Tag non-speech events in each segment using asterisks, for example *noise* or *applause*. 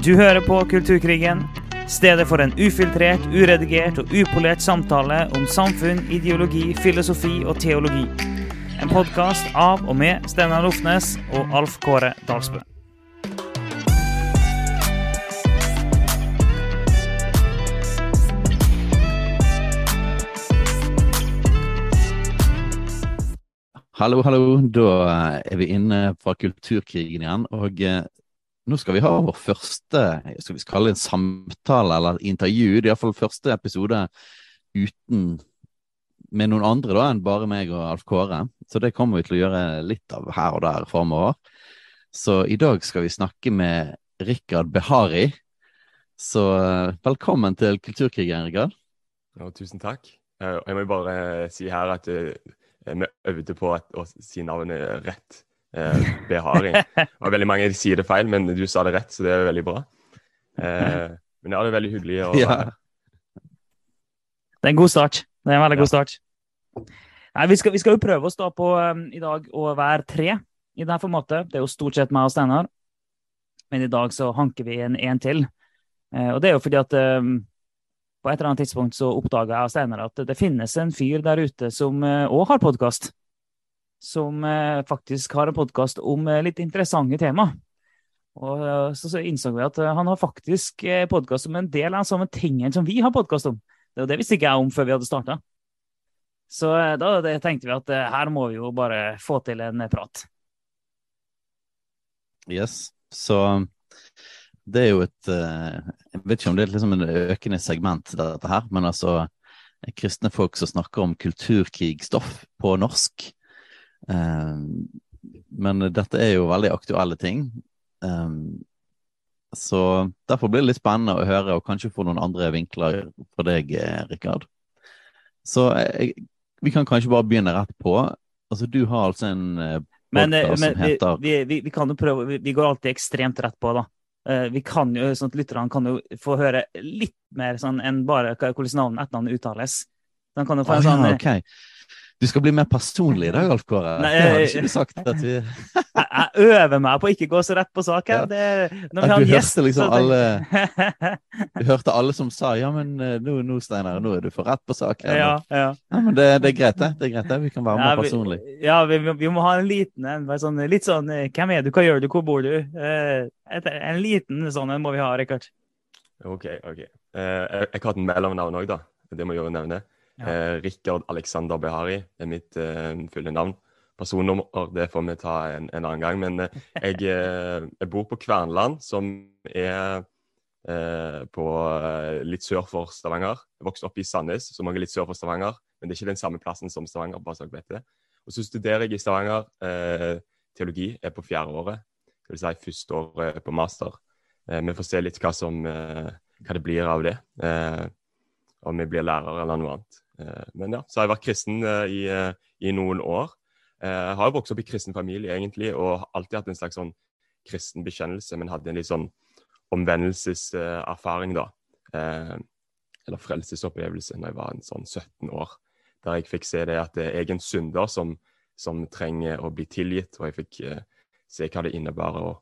Du hører på Kulturkrigen, stedet for en ufiltrert, uredigert og upolert samtale om samfunn, ideologi, filosofi og teologi. En podkast av og med Steinar Lofnes og Alf Kåre Dalsbø. Hallo, hallo. Da er vi inne fra Kulturkrigen igjen. Og eh, nå skal vi ha vår første skal vi kalle det en samtale eller intervju. Det er iallfall første episode uten med noen andre da enn bare meg og Alf Kåre. Så det kommer vi til å gjøre litt av her og der framover. Så i dag skal vi snakke med Rikard Behari. Så eh, velkommen til Kulturkrigen, Rikard. Ja, tusen takk. Eh, Jeg må bare si her at eh, vi øvde på å si navnet rett. Eh, har Det var veldig mange som sier det feil, men du sa det rett, så det er veldig bra. Eh, men ja, det er veldig hyggelig å Ja. være her. Det er en god start. Det er en veldig god start. Nei, vi, skal, vi skal jo prøve oss da på um, i dag å være tre i dette formatet. Det er jo stort sett meg og Steinar. Men i dag så hanker vi en en til. Eh, og det er jo fordi at um, på et eller annet tidspunkt så oppdaga jeg og Steinar at det finnes en fyr der ute som òg har podkast. Som eh, faktisk har en podkast om eh, litt interessante tema. Og eh, så, så innså vi at han har faktisk podkast om en del av de samme tingene som vi har podkast om. Det, var det visste ikke jeg om før vi hadde starta. Så da tenkte vi at her må vi jo bare få til en prat. Yes. Så det er jo et Jeg vet ikke om det er liksom en økende segment, dette her, men altså kristne folk som snakker om kulturkrigstoff på norsk. Eh, men dette er jo veldig aktuelle ting. Eh, så derfor blir det litt spennende å høre, og kanskje få noen andre vinkler fra deg, eh, Rikard. Så jeg, vi kan kanskje bare begynne rett på. Altså, du har altså en Men, men vi, vi, vi, vi kan jo prøve vi, går alltid ekstremt rett på, da. Vi kan jo, sånn at Lytterne kan jo få høre litt mer sånn enn bare hvordan navnet etternavnet uttales. Kan jo få en sånn ja, ok. Du skal bli mer personlig i dag, Alf Kåre. Nei, Det hadde jeg- ikke sagt at vi jeg, jeg øver meg på å ikke gå så rett på sak her. Ja. Det, når Ja, vi har du en gjest, hørte liksom så alle, Du hørte alle som sa ja, men eh, nå, nå Steinar, nå er du for rett på sak. her. ja, ja. Ja, men det, det er greit, det. det er greit det. Vi kan være Ja, mer vi- personlige. Ja, vi, vi- må ha en liten en. Sånn, litt sånn eh, Hvem er du, hva gjør du, hvor bor du? Eh, et, en liten sånn en må vi ha, Rikard. OK. ok. Eh, jeg, jeg har hatt mellomnavn òg, da. Det må jeg jo nevne. Ja. Eh, Rikard Alexander Behari er mitt eh, fulle navn. Personnummer det får vi ta en, en annen gang. Men eh, jeg, jeg bor på Kvernland, som er på litt sør for Stavanger. Jeg vokste opp i Sandnes, som er litt sør for Stavanger. Men det er ikke den samme plassen som Stavanger. bare så jeg vet det. Og så studerer jeg i Stavanger teologi. er på fjerde året. Det vil si første året på master. Vi får se litt hva, som, hva det blir av det. Om vi blir lærer eller noe annet. Eh, men ja, så har jeg vært kristen eh, i, eh, i noen år. Jeg har jo vokst opp i kristen familie egentlig, og alltid hatt en slags sånn kristen bekjennelse, men hadde en litt sånn omvendelseserfaring, da. Eller frelsesopplevelse når jeg var en sånn 17 år. Der jeg fikk se det at jeg er en synder som, som trenger å bli tilgitt, og jeg fikk se hva det innebærer å,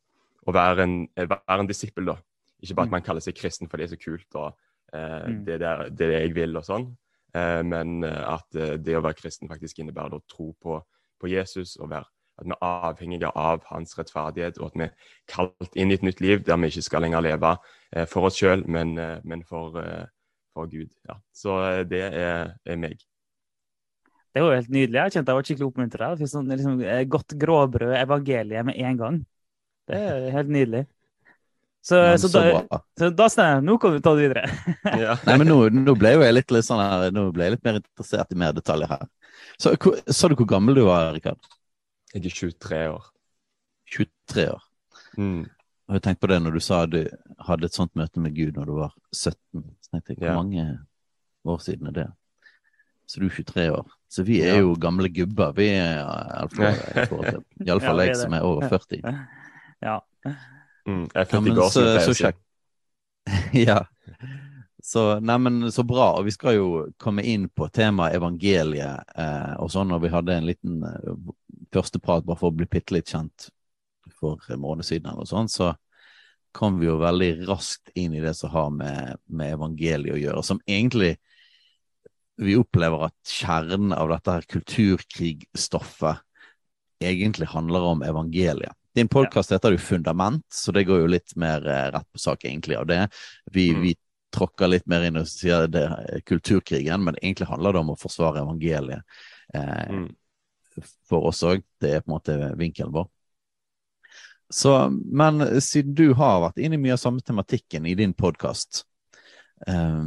å være, en, være en disippel, da. Ikke bare Mm. at man kaller seg kristen fordi det er så kult og eh, Mm. det, der, det er det jeg vil og sånn, men eh, at eh, det å være kristen faktisk innebærer å tro på, på Jesus og være at vi er avhengige av hans rettferdighet, og at vi er kalt inn i et nytt liv der vi ikke skal lenger leve eh, for oss sjøl, men, eh, men for, eh, for Gud. Ja. Så eh, det er, er meg. Det var jo helt nydelig. Jeg kjente jeg var skikkelig oppmuntra. Sånn, liksom, eh, godt gråbrød, evangeliet med en gang. Det er helt nydelig. Så, Men så, så da, så da Steinar, nå kan vi ta det videre. *laughs* Ja. Nei, men nå, nå ble jo jeg litt, litt sånn her, nå ble jeg litt mer interessert i mer detaljer her. Så Sa du hvor gammel du var, Rikard? Jeg er 23 år. 23 år. Mm. Og jeg tenkte på det når du sa du hadde et sånt møte med Gud når du var 17. Så tenkte jeg, hvor Ja. mange år siden er det? Så du er 23 år. Så vi er Ja. jo gamle gubber, vi er iallfall *laughs* Ja, vi jeg som er over 40. *laughs* Ja. Mm. Jeg er Ja, født i men går, så, så kjekt. *laughs* ja. Så, neimen, så bra. Og vi skal jo komme inn på temaet evangeliet eh, og sånn når vi hadde en liten eh, første prat bare for å bli bitte litt kjent for en måned siden eller sånn. Så kom vi jo veldig raskt inn i det som har med, med evangeliet å gjøre, som egentlig vi opplever at kjernen av dette her kulturkrigstoffet egentlig handler om evangeliet. Din podkast heter jo Fundament, så det går jo litt mer eh, rett på sak egentlig av det. Vi, mm. vi tråkker litt mer inn og sier det er kulturkrigen, men egentlig handler det om å forsvare evangeliet eh, mm. for oss òg. Det er på en måte vinkelen vår. Så, men siden du har vært inne i mye av samme tematikken i din podkast, eh,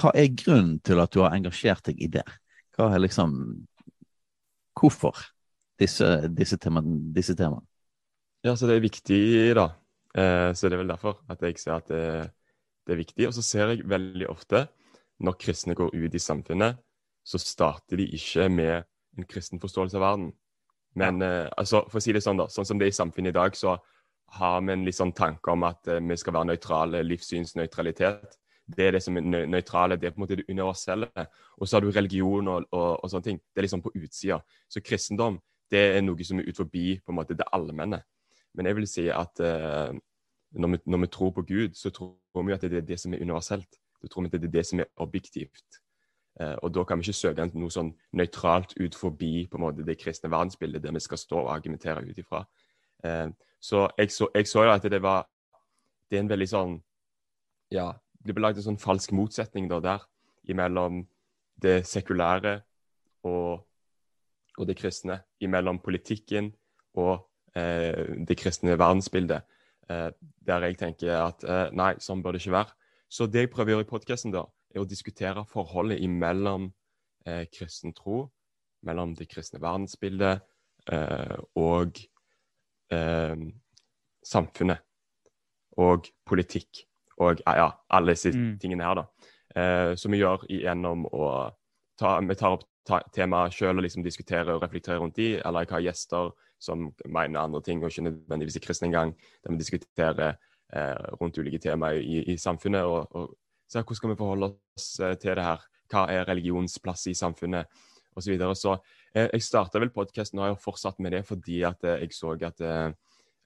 hva er grunnen til at du har engasjert deg i det? Hva er liksom Hvorfor disse, disse temaene? Ja, så det er viktig, da. Eh, så det er vel derfor at jeg ser at det, det, er viktig. Og så ser jeg veldig ofte, når kristne går ut i samfunnet, så starter de ikke med en kristen forståelse av verden. Men eh, altså, for å si det sånn, da, sånn som det er i samfunnet i dag, så har vi en litt sånn tanke om at eh, vi skal være nøytrale, livssynsnøytralitet det er det som er nøytrale, det er på en måte det universelle. Og så har du religion og, og, og, sånne ting. Det er liksom på utsida. Så kristendom det er noe som er ut forbi på en måte det allmenne. Men jeg vil si at uh, når, vi, når, vi, tror på Gud, så tror vi at det er det som er universelt. Da tror vi at det er det som er objektivt. Uh, og da kan vi ikke søke noe sånn nøytralt ut forbi på en måte det kristne verdensbildet der vi skal stå og argumentere ut ifra. Uh, så jeg så, jeg så jo at det var Det er en veldig sånn Ja, det ble lagd en sånn falsk motsetning da, der imellom det sekulære og, og, det kristne. Imellom politikken og eh, det kristne verdensbildet. Eh, der jeg tenker at eh, nei, sånn bør det ikke være. Så det jeg prøver å gjøre i podkasten, er å diskutere forholdet imellom eh, kristen tro, mellom det kristne verdensbildet eh, og eh, samfunnet og politikk og ja, alle disse mm. tingene her. da. Eh, som vi gjør gjennom å ta, vi tar opp temaet sjøl og liksom diskuterer og reflekterer rundt de, eller jeg har gjester som mener andre ting og ikke nødvendigvis er kristne engang, der vi diskuterer eh, rundt ulike temaer i, i samfunnet. og, og så Hvordan skal vi forholde oss eh, til det her? Hva er religionsplass i samfunnet? Og så videre. så eh, Jeg starta vel podkasten og har fortsatt med det fordi at eh, jeg så at eh,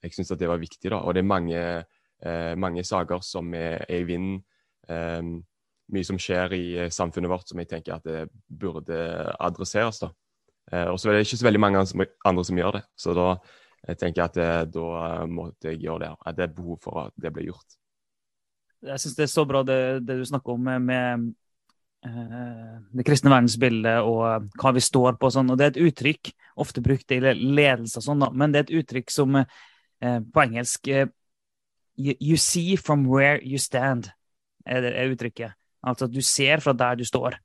jeg syntes at det var viktig. da, Og det er mange mange saker som er, er i vinden. Mye som skjer i samfunnet vårt som jeg tenker at det burde adresseres. da. Eh, og så er det ikke så veldig mange andre som gjør det. Så da jeg tenker at det, da måtte jeg gjøre det. At det er behov for at det blir gjort. Jeg syns det er så bra det, det du snakker om med, med det kristne verdensbildet og hva vi står på. Sånn. og Det er et uttrykk ofte brukt i ledelse, og sånn, men det er et uttrykk som på engelsk you, see from where you stand, er, det, er uttrykket. Altså at du ser fra der du står.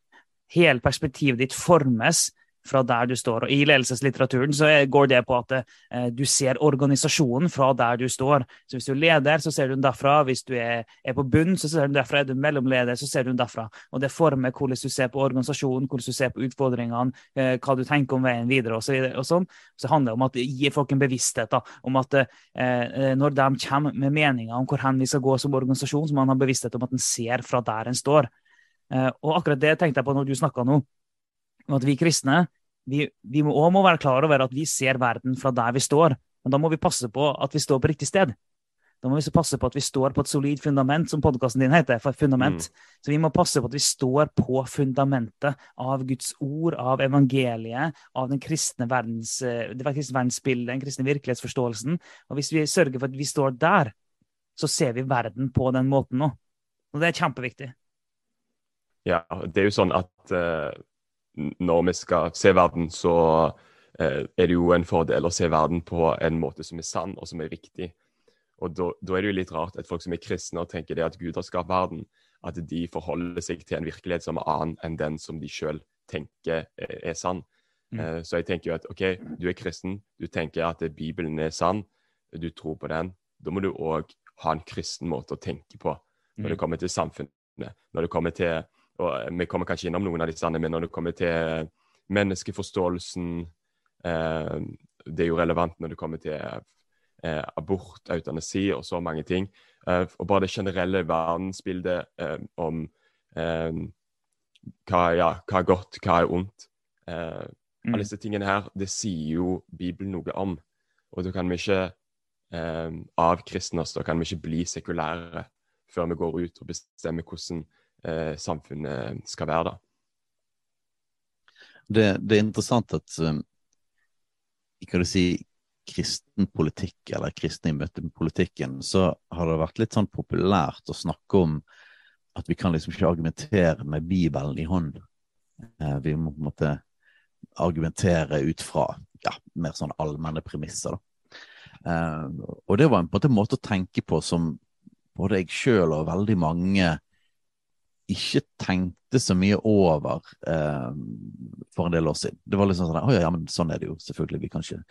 Hele perspektivet ditt formes fra der du står. Og I ledelseslitteraturen så går det på at eh, du ser organisasjonen fra der du står. Så Hvis du er leder, så ser du den derfra. Hvis du er, er på bunn, så ser du den derfra. Er du mellomleder, så ser du den derfra. Og Det former hvordan du ser på organisasjonen, hvordan du ser på utfordringene, eh, hva du tenker om veien videre osv. Så, sånn. så handler det om at gir folk en bevissthet da, om at eh, eh når de kommer med meninger om hvor hen vi skal gå som organisasjon, så må man ha bevissthet om at en ser fra der en står. Eh, og akkurat det tenkte jeg på når du snakka nå om at vi kristne vi, vi må, må være klar over at vi ser verden fra der vi står. Men da må vi passe på at vi står på riktig sted. Da må vi passe på at vi står på et solid fundament, som podkasten din heter. for fundament. Mm. Så vi må passe på at vi står på fundamentet av Guds ord, av evangeliet, av den kristne verdens, det kristne verdensbildet, den kristne virkelighetsforståelsen. Og hvis vi sørger for at vi står der, så ser vi verden på den måten nå. Og det er kjempeviktig. Ja, det er jo sånn at uh, når vi skal se verden, så eh, er det jo en fordel å se verden på en måte som er sann og som er riktig. Og da, da er det jo litt rart at folk som er kristne og tenker det at Gud har skapt verden, at de forholder seg til en virkelighet som er annen enn den som de sjøl tenker er, er sann. Mm. Eh, så jeg tenker jo at OK, du er kristen, du tenker at Bibelen er sann, du tror på den. Da må du òg ha en kristen måte å tenke på når mm. det kommer til samfunnet. Når det kommer til og eh, Vi kommer kanskje innom noen av disse, men når det kommer til menneskeforståelsen eh, Det er jo relevant når det kommer til eh, abort, eutanasi og så mange ting. Eh, og bare det generelle verdensbildet eh, om eh, hva, ja, hva, er godt, hva er ondt. Mm. Alle disse tingene her, det sier jo Bibelen noe om. Og da kan vi ikke eh, avkristne oss. Da kan vi ikke bli sekulære før vi går ut og bestemmer hvordan eh, samfunnet skal være. da. Det, det er interessant at um, kan du si, kristen politikk, eller kristne i møte med politikken, så har det vært litt sånn populært å snakke om at vi kan liksom ikke argumentere med Bibelen i hånd. Eh, vi må på en måte argumentere ut fra ja, mer sånn allmenne premisser. da. Eh, og det var en, på en måte å tenke på som både jeg sjøl og veldig mange ikke tenkte så mye over eh, for en del år siden. Det var liksom sånn at, ja, ja, men sånn er det jo. Selvfølgelig. Vi kan ikke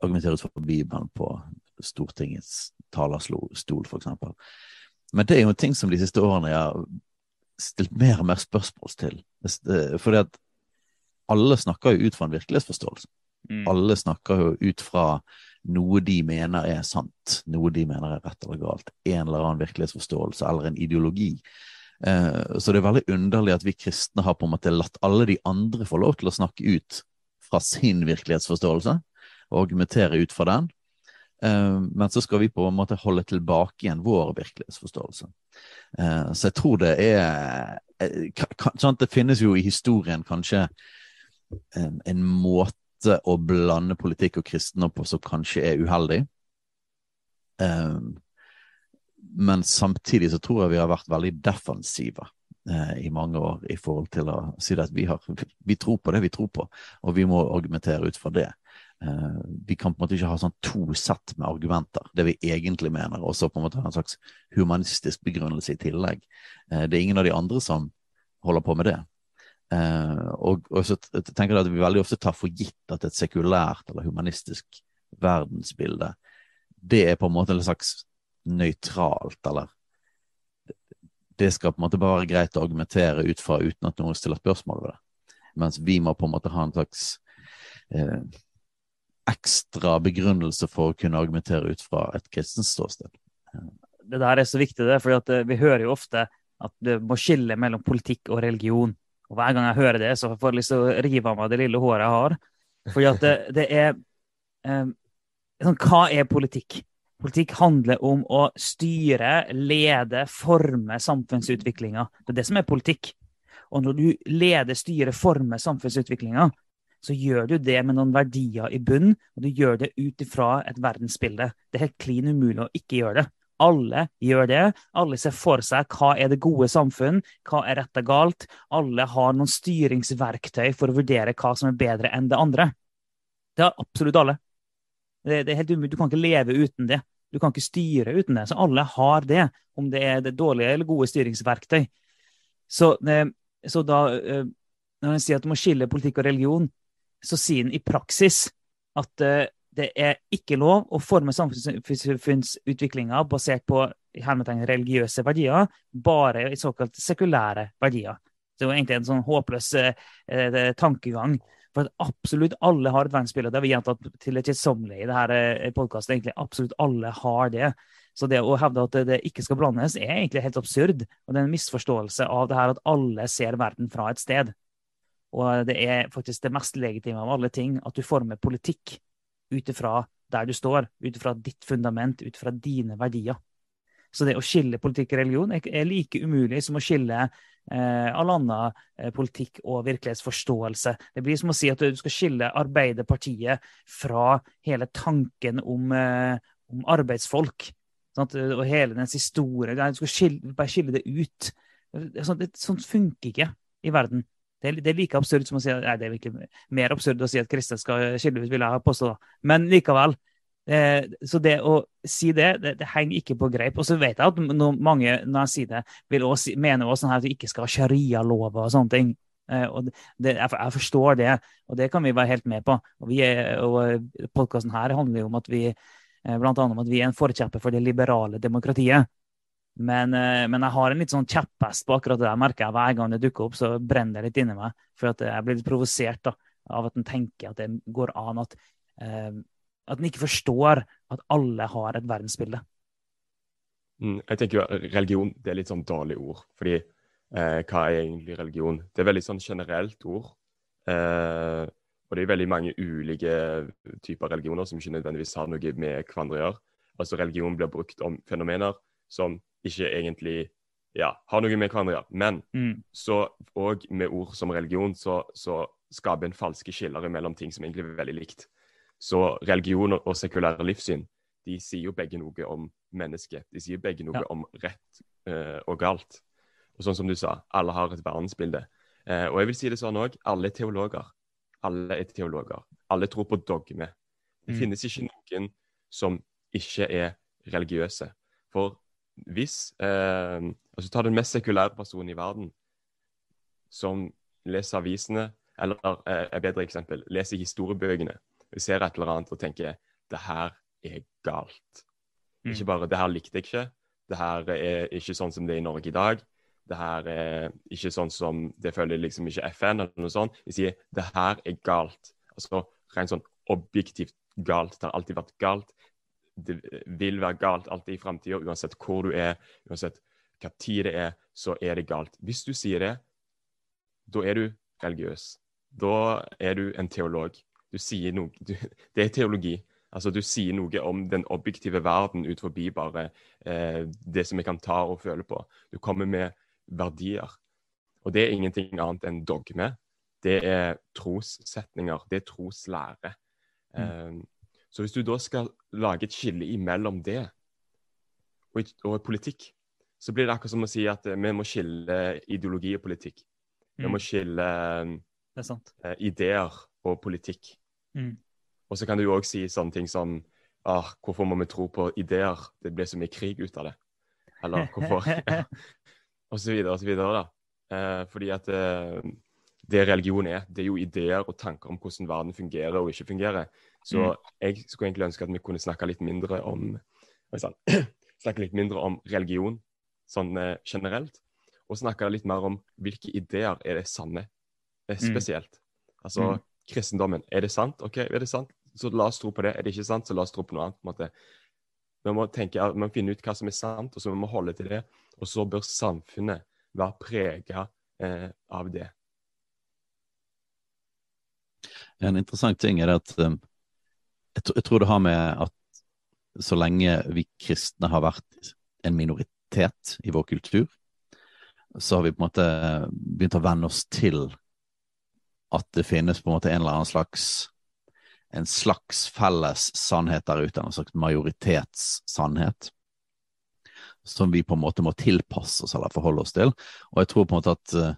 argumentere ut fra Bibelen på Stortingets talerstol, f.eks. Men det er jo en ting som de siste årene jeg har stilt mer og mer spørsmål til. Fordi at alle snakker jo ut fra en virkelighetsforståelse. Mm. Alle snakker jo ut fra noe de mener er sant, noe de mener er rett eller galt. En eller annen virkelighetsforståelse eller en ideologi. Eh, så det er veldig underlig at vi kristne har på en måte latt alle de andre få lov til å snakke ut fra sin virkelighetsforståelse og argumentere ut fra den. Eh, men så skal vi på en måte holde tilbake igjen vår virkelighetsforståelse. Eh, så jeg tror det er sånn Det finnes jo i historien kanskje en måte å blande politikk og kristendom på som kanskje er uheldig. Um, men samtidig så tror jeg vi har vært veldig defensive eh, i mange år i forhold til å si at vi, har, vi tror på det vi tror på, og vi må argumentere ut fra det. Eh, vi kan på en måte ikke ha sånn to sett med argumenter, det vi egentlig mener, og så på en måte ha en slags humanistisk begrunnelse i tillegg. Eh, det er ingen av de andre som holder på med det. Uh, og, og, så tenker jeg at vi veldig ofte tar for gitt at et sekulært eller humanistisk verdensbilde det er på en måte en slags nøytralt, eller Det skal på en måte bare være greit å argumentere ut fra uten at noen stiller spørsmål ved det. Mens vi må på en måte ha en slags eh, ekstra begrunnelse for å kunne argumentere ut fra et kristent ståsted. Det der er så viktig, det, for eh, vi hører jo ofte at det må skille mellom politikk og religion. Og hver gang jeg hører det, så får jeg lyst til å rive av meg det lille håret jeg har. Fordi at det, det er eh, sånn, Hva er politikk? Politikk handler om å styre, lede, forme samfunnsutviklinga. Det er det som er politikk. Og når du leder, styrer, former samfunnsutviklinga, så gjør du det med noen verdier i bunn, og du gjør det ut ifra et verdensbilde. Det er helt klin umulig å ikke gjøre det. Alle gjør det. Alle ser for seg hva er det gode samfunn, hva er rett og galt. Alle har noen styringsverktøy for å vurdere hva som er bedre enn det andre. Det har absolutt alle. Det, det er helt umulig. Du kan ikke leve uten det. Du kan ikke styre uten det. Så alle har det, om det er det dårlige eller gode styringsverktøy. Så, eh, så da, eh, når en sier at du må skille politikk og religion, så sier en i praksis at eh, det er ikke lov å forme samfunnsutviklinga basert på religiøse verdier, bare i såkalt sekulære verdier. Det er egentlig en sånn håpløs tankegang. For at absolutt alle har et verdensbilde. Det har vi gjentatt til det kjedsommelige i det her podkastet. Egentlig absolutt alle har det. Så det å hevde at det ikke skal blandes, er egentlig helt absurd. Og det er en misforståelse av det her at alle ser verden fra et sted. Og det er faktisk det mest legitime av alle ting at du former politikk ut ifra der du står, ut ifra ditt fundament, ut ifra dine verdier. Så det å skille politikk og religion er like umulig som å skille eh, all annen eh, politikk og virkelighetsforståelse. Det blir som å si at du skal skille Arbeiderpartiet fra hele tanken om, eh, om arbeidsfolk. Sant? Og hele dens historie. Du skal skille, bare skille det ut. Sånt, sånt funker ikke i verden. Er, det er, like absurd som å si Nei, det er virkelig mer absurd å si at kristne skal skille ut, vil jeg påstå. Men likevel. Eh, så det å si det, det, det, henger ikke på greip. Og så vet jeg at no, mange, når jeg sier det, vil også mener også sånn at vi ikke skal ha sharialover og sånne ting. Eh, og det, jeg, jeg, forstår det, og det kan vi være helt med på. Og, og Podkasten her handler jo om at vi eh, blant annet om at vi er en forkjemper for det liberale demokratiet. Men, eh, men, jeg har en litt sånn kjepphest på akkurat det der, merker jeg. Hver gang det dukker opp, så brenner det litt inni meg. For jeg blir litt provosert da, av at en tenker at det går an at eh, At en ikke forstår at alle har et verdensbilde. Mm, jeg tenker jo religion det er litt sånn dårlig ord. Fordi eh, hva er egentlig religion? Det er veldig sånn generelt ord. Eh, og det er veldig mange ulike typer religioner som ikke nødvendigvis har noe med hverandre å gjøre. altså religion blir brukt om fenomener som ikke egentlig ja, har noe med hverandre å gjøre. Men Mm. så òg med ord som religion, så, så skaper en falske skiller mellom ting som egentlig er veldig likt. Så religion og sekulære livssyn de sier jo begge noe om mennesket. De sier begge noe Ja. om rett uh, og galt. Og sånn som du sa, alle har et verdensbilde. Uh, og jeg vil si det sånn òg, alle er teologer. Alle er teologer. Alle tror på dogme. Det Mm. finnes ikke noen som ikke er religiøse. For hvis eh, altså Ta den mest sekulære personen i verden, som leser avisene, eller et bedre eksempel, leser historiebøkene, ser et eller annet og tenker det her er galt. Mm. Ikke bare det her likte jeg ikke, det her er ikke sånn som det er i Norge i dag. Det her er ikke sånn som det følger liksom ikke FN eller noe sånt. De sier det her er galt. Altså rent sånn objektivt galt. Det har alltid vært galt. Det vil være galt alltid i framtida. Uansett hvor du er, uansett hva tid det er, så er det galt. Hvis du sier det, da er du religiøs. Da er du en teolog. Du sier noe du, Det er teologi. Altså, Du sier noe om den objektive verden ut forbi bare eh, det som vi kan ta og føle på. Du kommer med verdier. Og det er ingenting annet enn dogme. Det er trossetninger. Det er troslære. Eh, så hvis du da skal lage et skille imellom det og, og politikk, så blir det akkurat som å si at eh, vi må skille ideologi og politikk. Vi Mm. må skille er sant. eh, ideer og politikk. Mm. Og så kan du jo òg si sånne ting som ah, Hvorfor må vi tro på ideer? Det ble så mye krig ut av det. Eller hvorfor *laughs* Og så videre og så videre, da. Eh, fordi at eh, det religion er, det er jo ideer og tanker om hvordan verden fungerer og ikke fungerer. Så Mm. jeg skulle egentlig ønske at vi kunne snakke litt mindre om sånn, *clears throat* snakke litt mindre om religion sånn eh, generelt, og snakke litt mer om hvilke ideer er det sanne, eh, Mm. spesielt. Altså Mm. Kristendommen. Er det sant? OK, er det sant? Så la oss tro på det. Er det ikke sant, så la oss tro på noe annet. på en måte. Vi må tenke, vi må finne ut hva som er sant, og så vi må holde til det. Og så bør samfunnet være prega eh, av det. En interessant ting er at um, jeg, jeg tror det har med at så lenge vi kristne har vært en minoritet i vår kultur, så har vi på en måte begynt å venne oss til at det finnes på en måte en eller annen slags en slags felles sannhet der ute, en slags majoritetssannhet, som vi på en måte må tilpasse oss eller forholde oss til. Og jeg tror på en måte at, eh,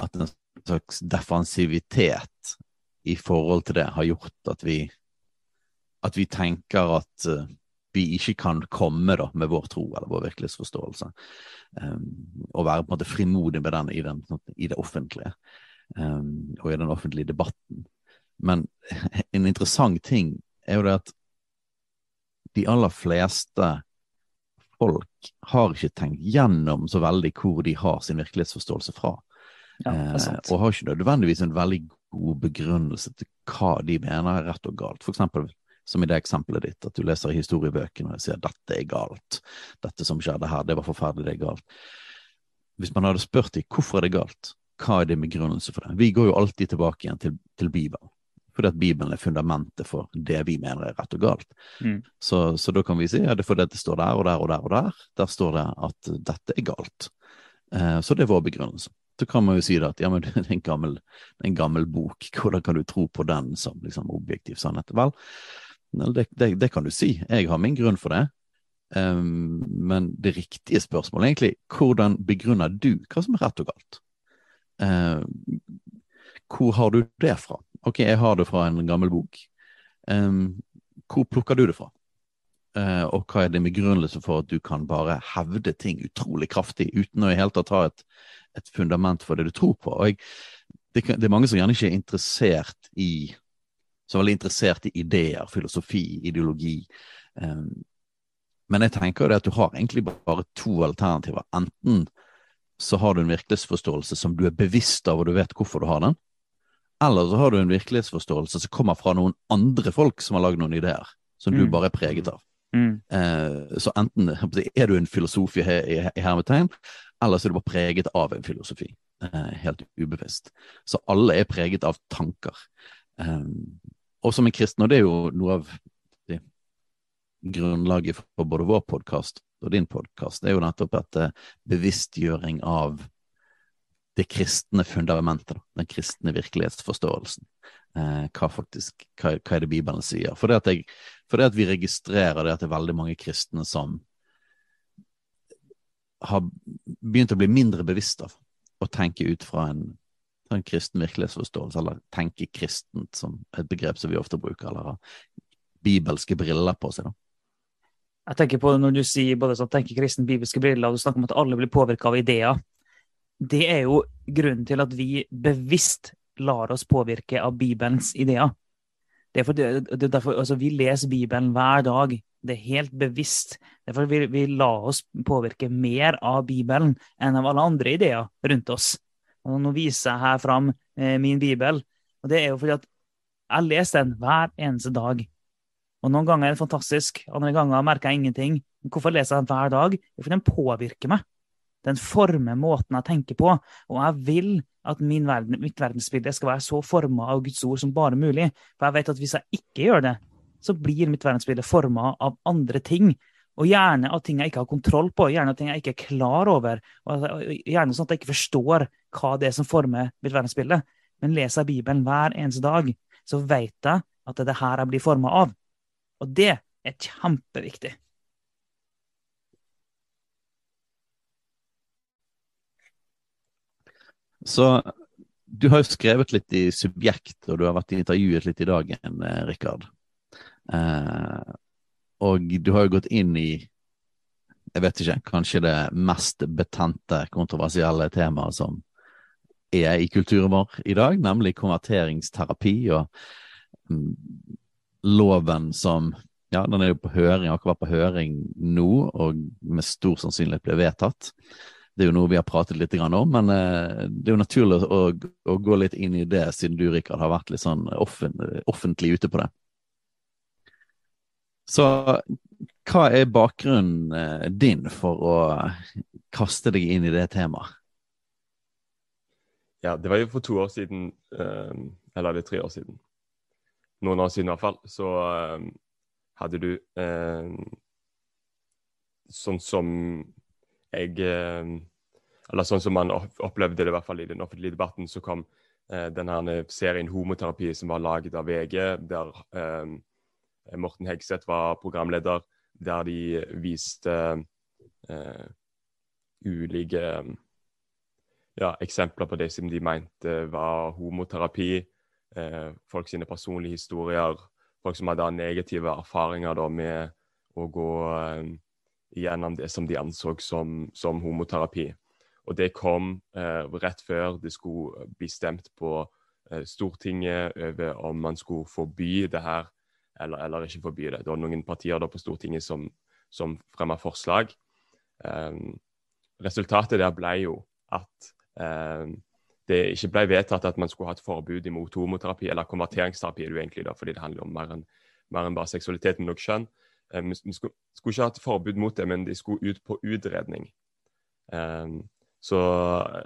at en slags defensivitet i forhold til det har gjort at vi at vi tenker at eh, vi ikke kan komme da med vår tro eller vår virkelighetsforståelse, um, og være på en måte frimodig med den i, den, i det offentlige og i den offentlige debatten. Men *laughs* en interessant ting er jo det at de aller fleste folk har ikke tenkt gjennom så veldig hvor de har sin virkelighetsforståelse fra. Ja. Eh, og har ikke nødvendigvis en veldig god begrunnelse til hva de mener er rett og galt. For eksempel som i det eksempelet ditt, at du leser i historiebøkene og sier dette er galt, dette som skjedde her, det var forferdelig, det er galt. Hvis man hadde spurt dem hvorfor er det galt, hva er din begrunnelse for det? Vi går jo alltid tilbake igjen til, til Bibelen, fordi at Bibelen er fundamentet for det vi mener er rett og galt. Mm. Så, så da kan vi si at det er fordi det står der og der og der og der, der står det at dette er galt. Eh, så det er vår begrunnelse. Så kan man jo si det at ja, men *laughs* det er en gammel, en gammel bok, hvordan kan du tro på den som liksom objektiv sannhet? Vel, det, det, det kan du si, jeg har min grunn for det. Um, men det riktige spørsmålet er egentlig hvordan begrunner du hva som er rett og galt? Uh, hvor har du det fra? Ok, jeg har det fra en gammel bok. Eh, hvor plukker du det fra? Eh, og hva er din begrunnelse for at du kan bare hevde ting utrolig kraftig uten å i hele tatt ha et, et fundament for det du tror på? Og jeg, det, det, er mange som gjerne ikke er interessert i så veldig interessert i ideer, filosofi, ideologi. Men jeg tenker jo det at du har egentlig bare to alternativer. Enten så har du en virkelighetsforståelse som du er bevisst av, og du vet hvorfor du har den. Eller så har du en virkelighetsforståelse som kommer fra noen andre folk som har lagd noen ideer, som Mm. du bare er preget av. Mm. Eh, så enten er du en filosof i, i, i hermetegn, eller så er du bare preget av en filosofi. Eh, helt ubevisst. Så alle er preget av tanker. Um, og som en kristen, og det er jo noe av det, grunnlaget for både vår podkast og din podkast, er jo nettopp et eh, bevisstgjøring av det kristne fundamentet, den kristne virkelighetsforståelsen. Eh, hva faktisk, hva, hva, er det Bibelen sier? For det, at jeg, for det at vi registrerer det at det er veldig mange kristne som har begynt å bli mindre bevisst av å tenke ut fra en, en kristen virkelighetsforståelse, eller tenke kristent som et begrep som vi ofte bruker, eller har bibelske briller på seg. da. Jeg tenker på Når du sier både sånn, tenker kristen bibelske briller, og du snakker om at alle blir påvirka av ideer, det er jo grunnen til at vi bevisst lar oss påvirke av Bibelens ideer. Det er, for, det, er derfor, altså, Vi leser Bibelen hver dag. Det er helt bevisst. Derfor vi, vi lar oss påvirke mer av Bibelen enn av alle andre ideer rundt oss. Og nå viser jeg her fram eh, min bibel. og Det er jo fordi at jeg leser den hver eneste dag. Og Noen ganger er det fantastisk, andre ganger merker jeg ingenting. Hvorfor leser jeg den hver dag? Jo, for den påvirker meg. Den former måten jeg tenker på. Og jeg vil at verden, mitt verdensbilde skal være så forma av Guds ord som bare mulig. For jeg vet at hvis jeg ikke gjør det, så blir mitt verdensbilde forma av andre ting. Og gjerne av ting jeg ikke har kontroll på, gjerne av ting jeg ikke er klar over. og Gjerne sånn at jeg ikke forstår hva det er som former mitt verdensbilde. Men leser jeg Bibelen hver eneste dag, så vet jeg at det er det her jeg blir forma av. Og det er kjempeviktig. Så du har jo skrevet litt i Subjekt, og du har vært intervjuet litt i dagen, eh, Rikard. Eh, og du har jo gått inn i jeg vet ikke, kanskje det mest betente, kontroversielle temaet som er i kulturen vår i dag, nemlig konverteringsterapi og mm, loven som ja, den er jo på høring, akkurat på høring nå, og med stor sannsynlighet blir vedtatt. Det er jo noe vi har pratet litt om, men eh, det er jo naturlig å, å, gå litt inn i det, siden du, Rikard, har vært litt sånn offentlig ute på det. Så hva er bakgrunnen eh, din for å kaste deg inn i det temaet? Ja, det var jo for to år siden, eh, eller det er tre år siden. Noen år siden i hvert fall, så hadde du sånn som jeg eh, Eller sånn som man opplevde det i hvert fall i den offentlige debatten, så kom eh, denne serien Homoterapi som var laget av VG, der eh, Morten Hegseth var programleder, der de viste eh, ulike ja, eksempler på det som de mente var homoterapi. Eh, folk sine personlige historier. Folk som hadde negative erfaringer da, med å gå eh, gjennom det som de anså som, som homoterapi. Og det kom eh, rett før det skulle bli stemt på eh, Stortinget over om man skulle forby det her, eller, eller, ikke forby det. Det var noen partier da på Stortinget som, som fremma forslag. Um, resultatet der ble jo at um, det ikke ble vedtatt at man skulle ha et forbud imot homoterapi, eller konverteringsterapi, er det egentlig da, fordi det handler om mer enn, mer enn bare seksualitet, men også kjønn. Um, vi skulle, skulle, ikke hatt forbud mot det, men de skulle ut på utredning. Um, så,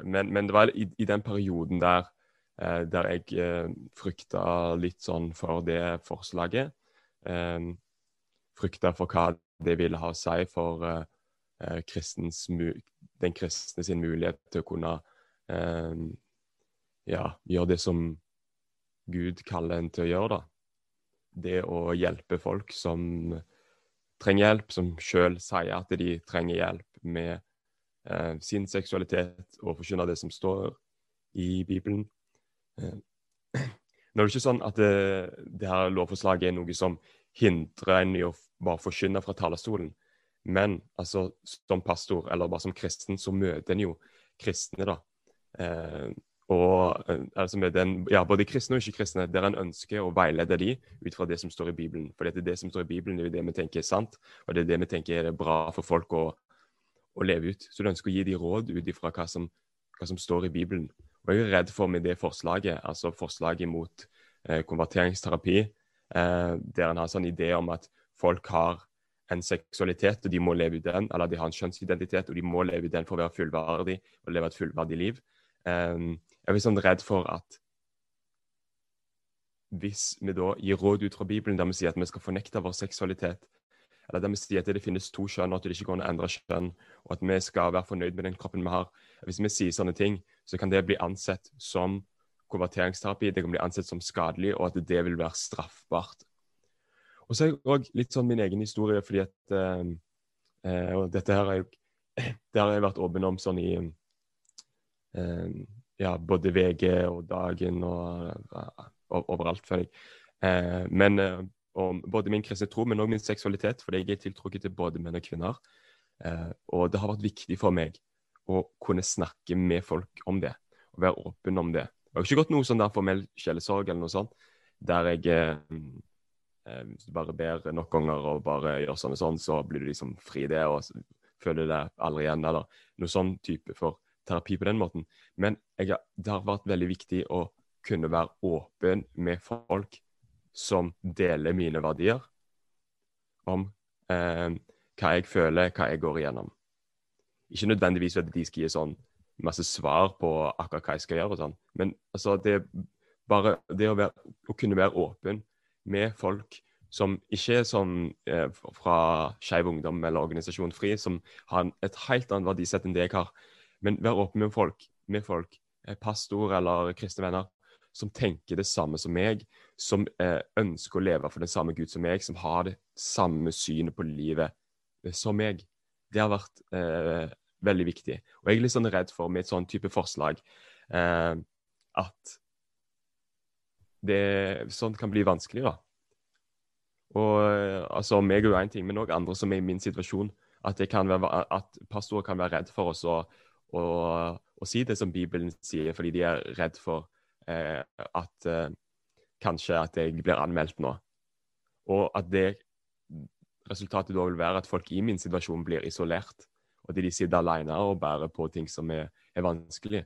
men, men, det var i, i den perioden der, uh, der jeg uh, frykta litt sånn for det forslaget. Um, frykta for hva det ville ha å si for uh, kristens, den kristne sin mulighet til å kunne ja, gjøre det som Gud kaller en til å gjøre. da. Det å hjelpe folk som trenger hjelp, som sjøl sier at de trenger hjelp med eh, sin seksualitet og forkynne det som står i Bibelen. Eh, *clears throat* nå er det ikke sånn at det, det, her lovforslaget er noe som hindrer en i å bare forkynne fra talerstolen. Men altså, som pastor, eller bare som kristen, så møter en jo kristne, da. Eh, og altså med den, ja, Både kristne og ikke-kristne, der en ønsker å veilede de ut fra det som står i Bibelen. For det er det som står i Bibelen, det er det vi tenker er sant, og det er det vi tenker er bra for folk å, å leve ut. Så du ønsker å gi de råd ut ifra hva hva som står i Bibelen. Og Jeg er redd for med det forslaget, altså forslaget mot eh, konverteringsterapi, eh, der en har en sånn idé om at folk har en seksualitet, og de må leve ut den, eller de har en kjønnsidentitet, og de må leve ut den for å være fullverdig og leve et fullverdig liv. Um, jeg er sånn redd for at hvis vi da gir råd ut fra Bibelen der vi sier at vi skal fornekte vår seksualitet, eller der vi sier at det finnes to kjønn, og at det ikke går an å endre kjønn, og at vi skal være fornøyd med den kroppen vi har. Hvis vi sier sånne ting, så kan det bli ansett som konverteringsterapi, det kan bli ansett som skadelig, og at det vil være straffbart. Og så er jeg òg litt sånn min egen historie, fordi at eh, eh Og dette her har jeg, *clears throat* Det har jeg vært åpen om sånn i eh, ja, både VG og Dagen og, og overalt, føler jeg. Eh, men eh, om både min kristne tro, men òg min seksualitet, fordi jeg er tiltrukket til både menn og kvinner. Eh, og det har vært viktig for meg å kunne snakke med folk om det, og være åpen om det. Det har ikke gått noe sånn der formell sjelesorg eller noe sånt, der jeg eh, eh, Hvis bare ber nok ganger og bare gjør sånn og sånn, så blir du liksom fri det og føler det aldri igjen, eller noe sånn type for terapi på den måten. Men jeg, det har vært veldig viktig å kunne være åpen med folk som deler mine verdier, om eh, hva jeg føler, hva jeg går igjennom. Ikke nødvendigvis at de skal gi sånn masse svar på akkurat hva jeg skal gjøre, og sånn. men altså, det bare det å, være, å, kunne være åpen med folk som ikke er sånn eh, fra Skeiv Ungdom eller Organisasjon FRI, som har et helt annet verdisett enn det jeg har. Men vær åpen med folk, med folk, eh, pastor eller kristne venner, som tenker det samme som meg, som eh, ønsker å leve for den samme Gud som meg, som har det samme synet på livet eh, som meg. Det har vært eh, veldig viktig. Og jeg er litt sånn redd for med et sånn type forslag eh, at det sånt kan bli vanskelig, da. Og eh, altså, meg er jo én ting, men òg andre som er i min situasjon. At, være, at pastorer kan være redd for oss å, å, å si det som Bibelen sier, fordi de er redd for eh, at eh, kanskje at jeg blir anmeldt nå. Og at det resultatet da vil være at folk i min situasjon blir isolert. Og at de sitter alene og bærer på ting som er, er vanskelig.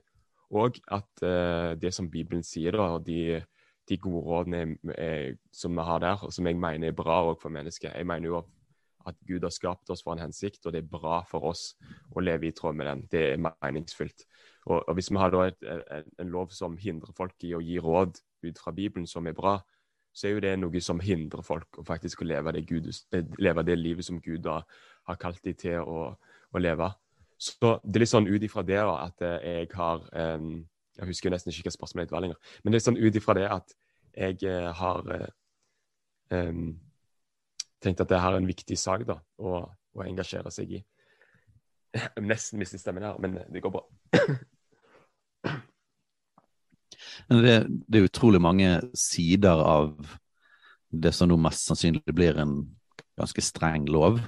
Og at eh, det som Bibelen sier, og de, de gode rådene er, som vi har der, og som jeg mener er bra for mennesket Jeg mener jo at Gud har skapt oss for en hensikt, og det er bra for oss å leve i tråd med den. Det er meningsfylt. Og, og Hvis vi har da et, en, en lov som hindrer folk i å gi råd ut fra Bibelen som er bra, så er jo det noe som hindrer folk å faktisk leve det, Gud, leve det livet som Gud har, har kalt dem til å, å, leve. Så det er litt sånn ut ifra det at jeg har um, Jeg husker nesten ikke hva spørsmålet var lenger. Men det er sånn ut ifra det at jeg har um, tenkt at det her er en viktig sak da, å, å engasjere seg i. Jeg nesten mistet stemmen her, men det går bra. Det, det, er utrolig mange sider av det som nå mest sannsynlig blir en ganske streng lov.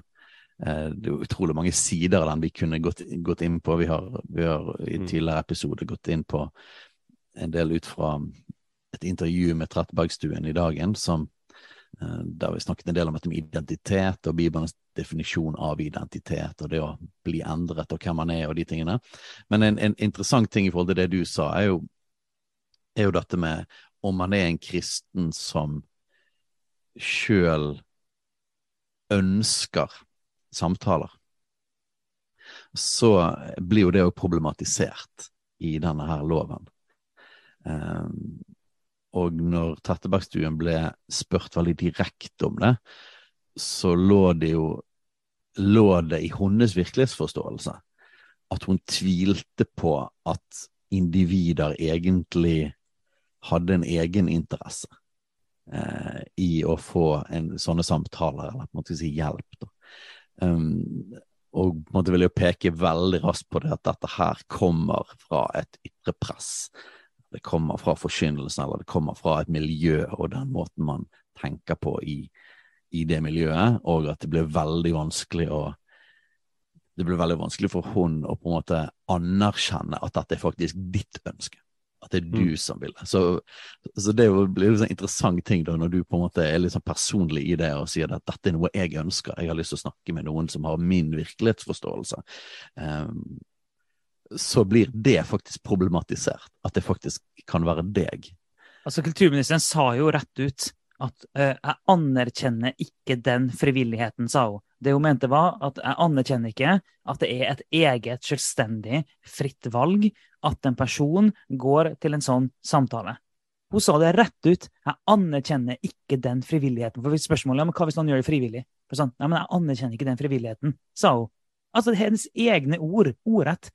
Eh, det er utrolig mange sider av den vi kunne gått, gått inn på. Vi har, vi har i mm. tidligere episode gått inn på en del ut fra et intervju med Trettebergstuen i dagen, som, der vi snakket en del om dette med identitet og Bibelens definisjon av identitet og det å bli endret og hvem man er og de tingene. Men en, en interessant ting i forhold til det du sa, er jo er jo dette med om man er en kristen som sjøl ønsker samtaler, så blir jo det jo problematisert i denne her loven. Um, og når Tettebergstuen ble spurt veldig direkte om det, så lå det jo lå det i hennes virkelighetsforståelse at hun tvilte på at individer egentlig hadde en egeninteresse eh, i å få en, sånne samtaler, eller på en måte si hjelp. Da. Um, og på en jeg peke veldig raskt på det at dette her kommer fra et ytre press. Det kommer fra forkynnelsen, eller det kommer fra et miljø og den måten man tenker på i, i det miljøet, og at det blir veldig vanskelig å det blir veldig vanskelig for hun å på en måte anerkjenne at dette er faktisk ditt ønske. At det er du mm. som vil det. Så, så det blir en sånn interessant ting da, når du på en måte er litt sånn personlig i det og sier at dette er noe jeg ønsker. Jeg har lyst til å snakke med noen som har min virkelighetsforståelse. Um, så blir det faktisk problematisert. At det faktisk kan være deg. Altså Kulturministeren sa jo rett ut at uh, jeg anerkjenner ikke den frivilligheten, sa hun. Det hun mente var at jeg anerkjenner ikke at det er et eget, selvstendig, fritt valg at en person går til en sånn samtale. Hun sa det rett ut. Jeg anerkjenner ikke den frivilligheten. For spørsmålet er hva hvis noen gjør det frivillig? For sånn, Nei, men jeg anerkjenner ikke den frivilligheten, sa hun. Altså det er hennes egne ord. Ordrett.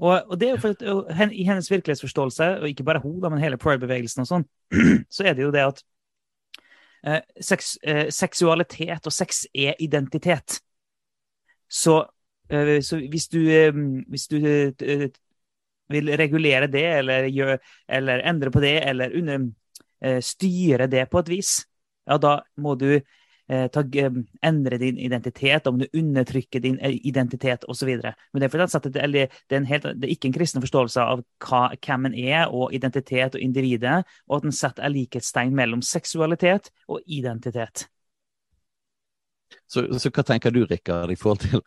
Og, og, det er jo for og, I hennes virkelighetsforståelse, og ikke bare hun, men hele pride-bevegelsen og sånn, *clears throat* så er det jo det at eh, sex, eh, seksualitet og sex er identitet. Så, eh, så hvis du, eh, hvis du eh, vil regulere det, eller, gjør, eller, endre på det, eller under, eh, styre det på et vis, ja, da må du endre din identitet, om du undertrykker din eh, identitet osv. Men det er, det, det, er helt, det er ikke en kristen forståelse av hva, hvem en er, og identitet og individet, og at en setter likhetstegn mellom seksualitet og identitet. Så, så hva tenker du, Rikard, i forhold til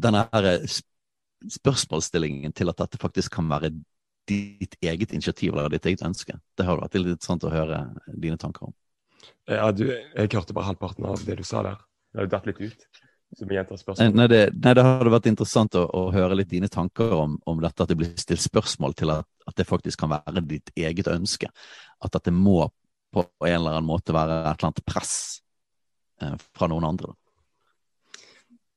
denne spørsmålsstillingen til at dette faktisk kan være ditt eget initiativ eller ditt eget ønske. Det har vært litt sant å høre dine tanker om. Ja, du, jeg hørte bare halvparten av det du sa der. Det har datt litt ut. Spørsmålet. Nei, det, nei, det hadde vært interessant å, å, høre litt dine tanker om, om dette, at det blir stilt spørsmål til at, at, det faktisk kan være ditt eget ønske. At dette må på en eller annen måte være et eller annet press eh, fra noen andre.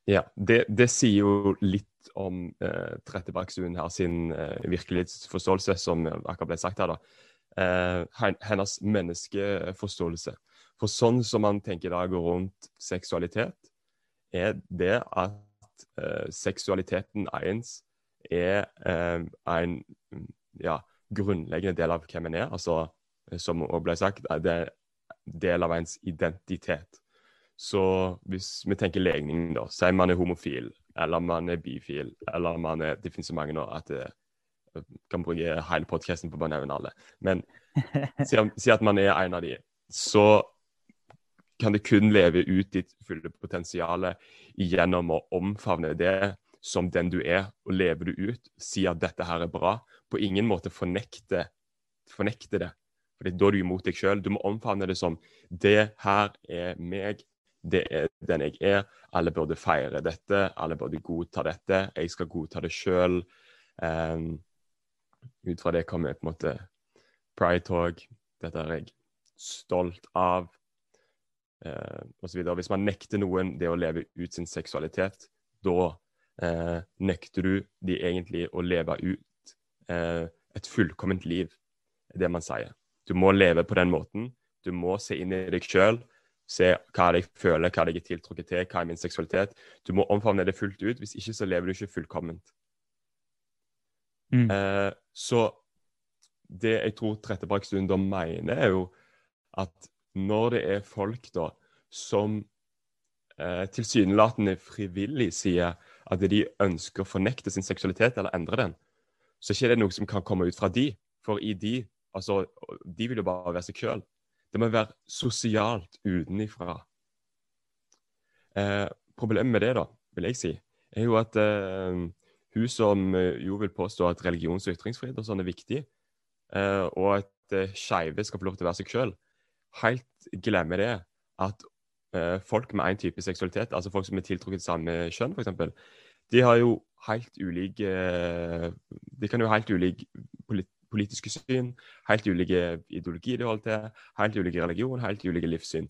Ja, det, det sier jo litt om eh, Trettebergstuen her sin eh, virkelighetsforståelse, som akkurat ble sagt her. da. Eh, hennes menneskeforståelse. For sånn som man tenker i dag rundt seksualitet, er det at eh, seksualiteten ens er eh, en ja, grunnleggende del av hvem en er. Altså, som også ble sagt, er det del av ens identitet. Så hvis vi tenker legning, da, sier man er homofil, eller man er bifil, eller man er Det finnes så mange nå at det eh, kan bruke hele podkasten på å nevne alle. Men *laughs* si, at man er en av de, så kan det kun leve ut ditt fulle potensial gjennom å omfavne det som den du er, og leve det ut. Si at dette her er bra. På ingen måte fornekte, fornekte det. For da er du imot deg sjøl. Du må omfavne det som det her er meg, det er den jeg er. Alle burde feire dette, alle burde godta dette. Jeg skal godta det sjøl. Um, ehm, ut fra det kommer på en måte pride-tog. Dette er jeg stolt av. eh, videre. Hvis man nekter noen det å leve ut sin seksualitet, da eh, nekter du de egentlig å leve ut eh, et fullkomment liv, det man sier. Du må leve på den måten. Du må se inn i deg sjøl Se hva jeg føler, hva jeg er tiltrukket til, hva er min seksualitet. Du må omfavne det fullt ut. Hvis ikke så lever du ikke fullkomment. Mm. Eh, så det jeg tror Trettebergstuen da mener, er jo at når det er folk da som eh, tilsynelatende frivillig sier at de ønsker å fornekte sin seksualitet eller endre den, så er ikke det noe som kan komme ut fra de. For i de, altså, de vil jo bare være seg sjøl. Det må være sosialt utenifra. Eh, problemet med det, da, vil jeg si, er jo at eh, hun som eh, jo vil påstå at religions- og ytringsfrihet og sånn er viktig, eh, og at eh, skeive skal få lov til å være seg sjøl, helt glemmer det at eh, folk med én type seksualitet, altså folk som er tiltrukket samme kjønn, f.eks., de har jo helt ulike De kan jo ha helt ulik polit politiske syn, helt ulike ideologier de holder til, helt ulike religion, helt ulike livssyn.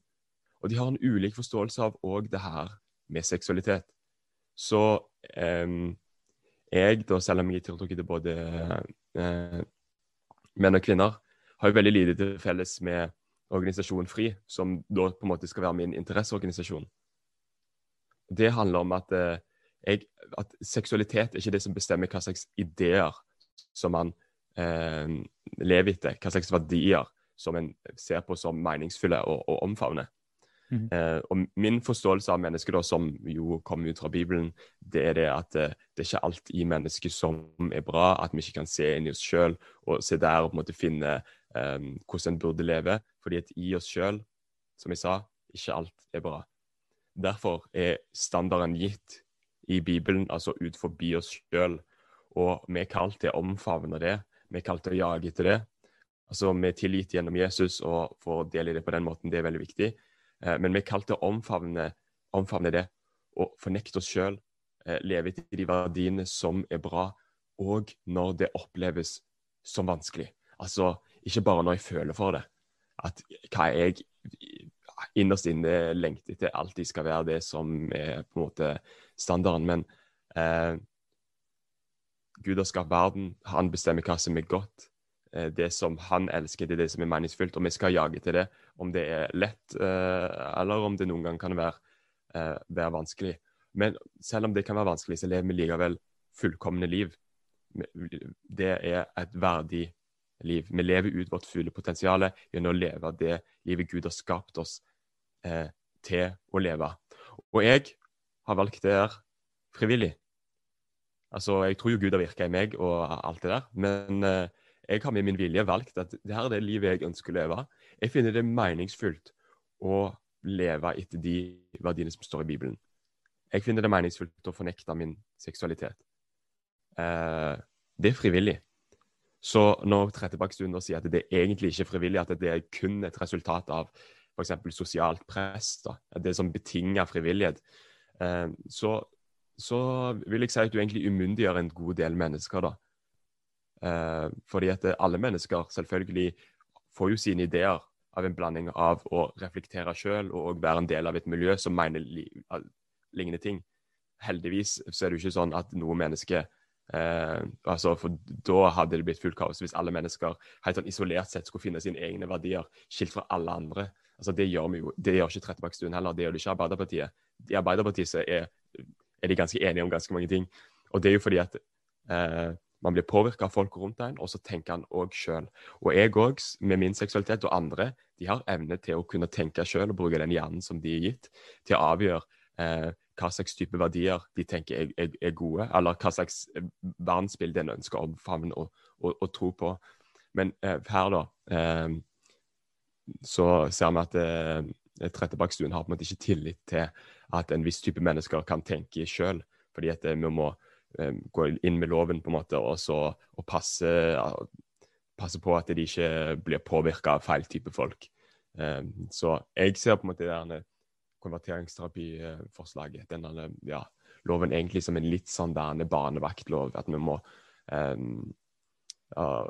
Og de har en ulik forståelse av òg det her med seksualitet. Så eh, jeg, da, selv om jeg er tiltrukket til både eh, menn og kvinner, har jo veldig lite til felles med organisasjonen FRI, som da på en måte skal være min interesseorganisasjon. Det handler om at, eh, jeg, at seksualitet er ikke det som bestemmer hva slags ideer som man eh, lever etter, hva slags verdier som en ser på som meningsfulle og, og omfavner. Mm. Og min forståelse av mennesket, da, som jo kommer ut fra Bibelen, det er det at eh, det er ikke alt i mennesket som er bra, at vi ikke kan se inn i oss sjøl og se der og på en måte finne eh, hvordan en burde leve. Fordi at i oss sjøl, som jeg sa, ikke alt er bra. Derfor er standarden gitt i Bibelen, altså ut forbi oss sjøl. Og vi er kalt til å omfavne det vi er kalt til å jage etter det. Altså med tillit gjennom Jesus og får del i det på den måten, det er veldig viktig. Eh, men vi er kalt til å omfavne, omfavne det og fornekte oss sjøl. Eh, leve etter de verdiene som er bra, og når det oppleves som vanskelig. Altså ikke bare når jeg føler for det. At hva jeg innerst inne lengter etter alltid skal være det som er på en måte standarden. Men eh, Gud har skapt verden, han bestemmer hva som er godt. Eh, det som han elsker, det er det som er meningsfylt, og vi skal jage til det. Om det er lett, eh, eller om det noen gang kan være, eh, være vanskelig. Men selv om det kan være vanskelig, så lever vi likevel fullkomne liv. Det er et verdig liv. Vi lever ut vårt fulle potensial gjennom å leve det livet Gud har skapt oss eh, til å leve. Og jeg har valgt det her frivillig. Altså, Jeg tror jo Gud har virka i meg og alt det der, men eh, jeg har med min vilje valgt at det her er det livet jeg ønsker å leve. Jeg finner det meningsfullt å leve etter de verdiene som står i Bibelen. Jeg finner det meningsfullt å fornekte min seksualitet. Eh, det er frivillig. Så når Trettebakkstuen sier at det er egentlig ikke er frivillig, at det er kun et resultat av f.eks. sosialt press, da, det som betinger frivillighet, eh, så, så, vil jeg si at du egentlig umyndiggjør en god del mennesker. da. Eh, fordi at alle mennesker selvfølgelig får jo sine ideer av en blanding av å reflektere sjøl og være en del av et miljø som mener li lignende ting. Heldigvis så er det jo ikke sånn at noe menneske eh, altså For da hadde det blitt fullt kaos hvis alle mennesker helt sånn isolert sett skulle finne sine egne verdier skilt fra alle andre. Altså Det gjør vi jo, det gjør ikke Trettebergstuen heller, det gjør det ikke Arbeiderpartiet. I Arbeiderpartiet så er, er, de ganske enige om ganske mange ting. Og det er jo fordi at eh, man blir påvirka av folk rundt en, og så tenker han òg sjøl. Og jeg òg, med min seksualitet, og andre, de har evne til å kunne tenke sjøl og bruke den hjernen som de er gitt, til å avgjøre eh, hva slags type verdier de tenker er, er, er, gode, eller hva slags eh, verdensbilde en ønsker å omfavne og, og, og, tro på. Men eh, her, da, eh, så ser vi at eh, Trettebakkstuen har på en måte ikke tillit til at en viss type mennesker kan tenke sjøl, fordi at eh, vi må gå inn med loven på en måte, og, så, og passe, passe, på at de ikke blir påvirka av feil type folk. Um, så jeg ser på en måte det konverteringsterapiforslaget, denne ja, loven egentlig som en litt sånn derne barnevaktlov. At vi må um, uh,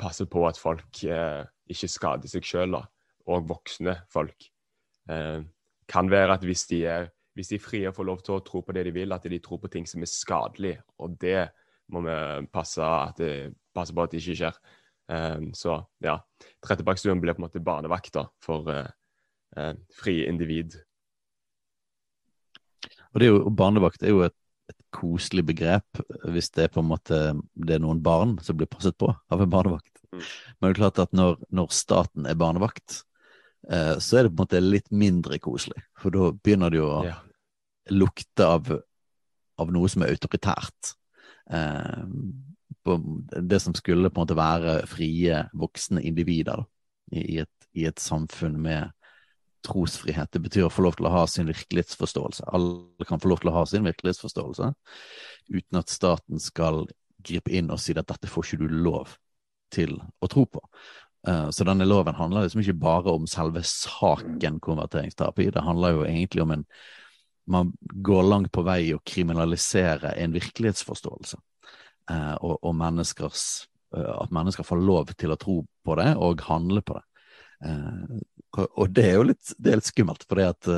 passe på at folk uh, ikke skader seg sjøl, og voksne folk. Uh, kan være at hvis de er hvis de frie får lov til å tro på det de vil, at de tror på ting som er skadelig. Og det må vi passe, at det, passe på at det ikke skjer. Um, så ja, Trettebakkstuen blir på en måte barnevakta for uh, uh, frie individ. Og det er jo, Barnevakt er jo et, et, koselig begrep hvis det er på en måte det er noen barn som blir passet på av en barnevakt. Mm. Men det er klart at når, når staten er barnevakt, Eh, så er det på en måte litt mindre koselig. For da begynner det jo å ja. lukte av, av, noe som er autoritært. Eh, det som skulle på en måte være frie, voksne individer da, i, et, i, et, samfunn med trosfrihet. Det betyr å få lov til å ha sin virkelighetsforståelse. Alle kan få lov til å ha sin virkelighetsforståelse uten at staten skal gripe inn og si at dette får ikke du lov til å tro på. Eh, så denne loven handler liksom ikke bare om selve saken konverteringsterapi, det handler jo egentlig om en Man går langt på vei å kriminalisere en virkelighetsforståelse, uh, og, og menneskers uh, At mennesker får lov til å tro på det og handle på det. og det er jo litt, det er litt skummelt, fordi at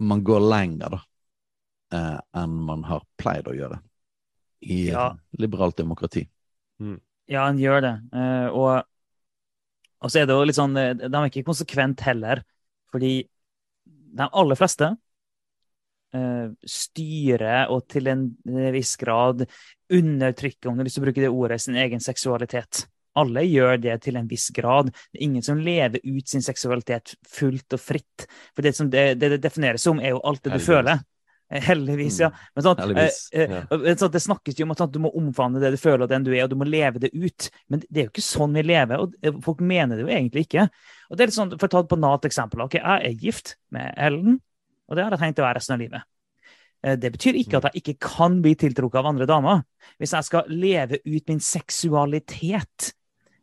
man går lenger da enn man har pleid å gjøre i ja. liberalt demokrati. Mm. Ja, han gjør det. Uh, og, og, så er det jo litt sånn eh, De er ikke konsekvent heller. Fordi de aller fleste uh, styrer og til en viss grad undertrykker, om du å bruke det ordet, sin egen seksualitet. Alle gjør det til en viss grad. Det er ingen som lever ut sin seksualitet fullt og fritt. For det som det, det, det defineres som, er jo alt det du føler. Eh, heldigvis, ja. Mm. Men sånn, Heldigvis, eh, ja. Eh, sånn, det snakkes jo om at sånn, du må omfavne det du føler, og den du er, og du må leve det ut. Men det er jo ikke sånn vi lever, og folk mener det jo egentlig ikke. Og det er litt sånn, For å ta et banalt eksempel. ok, Jeg er gift med Ellen, og det har jeg tenkt å være resten av livet. Det betyr ikke at jeg ikke kan bli tiltrukket av andre damer. Hvis jeg skal leve ut min seksualitet,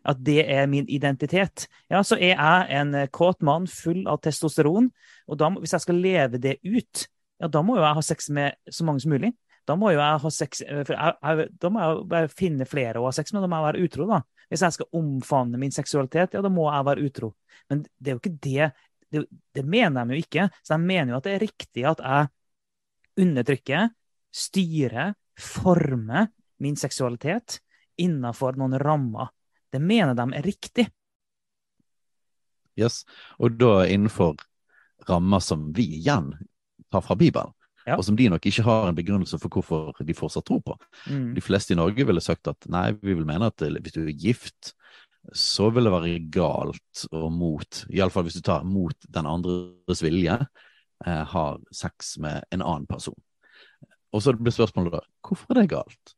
at det er min identitet, ja, så er jeg en kåt mann full av testosteron. Og da, hvis jeg skal leve det ut, ja, da må jo jeg ha sex med så mange som mulig. Da må jo jeg ha sex eh, jeg, jeg, Da må jeg bare finne flere å ha sex med, da må jeg være utro, da. Hvis jeg skal omfavne min seksualitet, ja, da må jeg være utro. Men det er jo ikke det. Det, det mener de jo ikke. Så de mener jo at det er riktig at jeg undertrykker, styrer, former min seksualitet innenfor noen rammer. Det mener de er riktig. Yes, og da innenfor rammer som vi igjen tar fra Bibelen. Ja. Og som de nok ikke har en begrunnelse for hvorfor de fortsatt tror på. Mm. De fleste i Norge ville sagt at nei, vi vil mene at hvis du er gift, så vil det være galt og mot, iallfall hvis du tar mot den andres vilje, eh, har sex med en annen person. Og så blir spørsmålet da, hvorfor er det galt?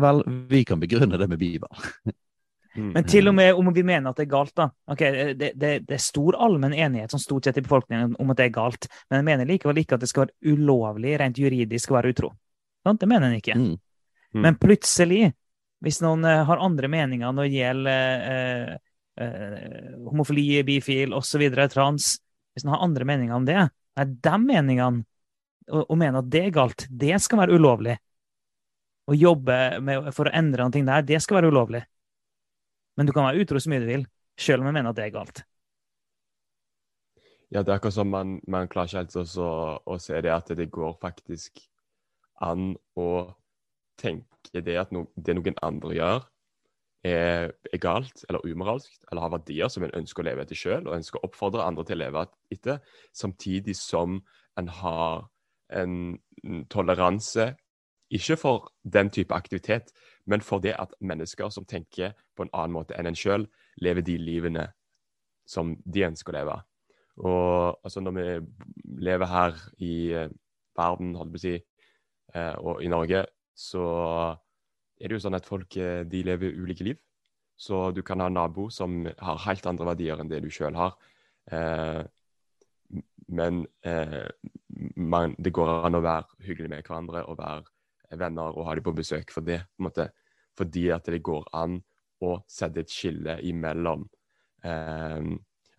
Vel, vi kan begrunne det med Bibelen. *laughs* Mm. Men til og med om vi mener at det er galt, da. Okay, det, det, det er stor allmenn enighet som stort sett i befolkningen om at det er galt, men jeg mener likevel ikke at det skal være ulovlig rent juridisk å være utro. Det mener en ikke. Mm. Mm. Men plutselig, hvis noen eh, har andre meninger når det gjelder eh, eh, homofili, bifil osv., trans Hvis noen har andre meninger om det, er de meningene og, og mener at det er galt, det skal være ulovlig. Å jobbe med, for å endre noe der, det skal være ulovlig. Men du kan være utro så mye du vil, selv om jeg mener at det er galt. Ja, det er akkurat som man, man klarer ikke helt også å se det at det går faktisk an å tenke det at no, det noen andre gjør, er, er galt eller umoralsk, eller har verdier som en ønsker å leve etter sjøl, og ønsker å oppfordre andre til å leve etter, samtidig som en har en toleranse, ikke for den type aktivitet, men for det at mennesker som tenker på en annen måte enn en sjøl, lever de livene som de ønsker å leve. Og altså, når vi lever her i eh, verden, holdt på å si, eh, og i Norge, så er det jo sånn at folk eh, de lever ulike liv. Så du kan ha en nabo som har helt andre verdier enn det du sjøl har. Eh, men eh, man, det går an å være hyggelig med hverandre og være venner og ha dem på besøk for det. på måte. Fordi at det går an å sette et skille imellom eh,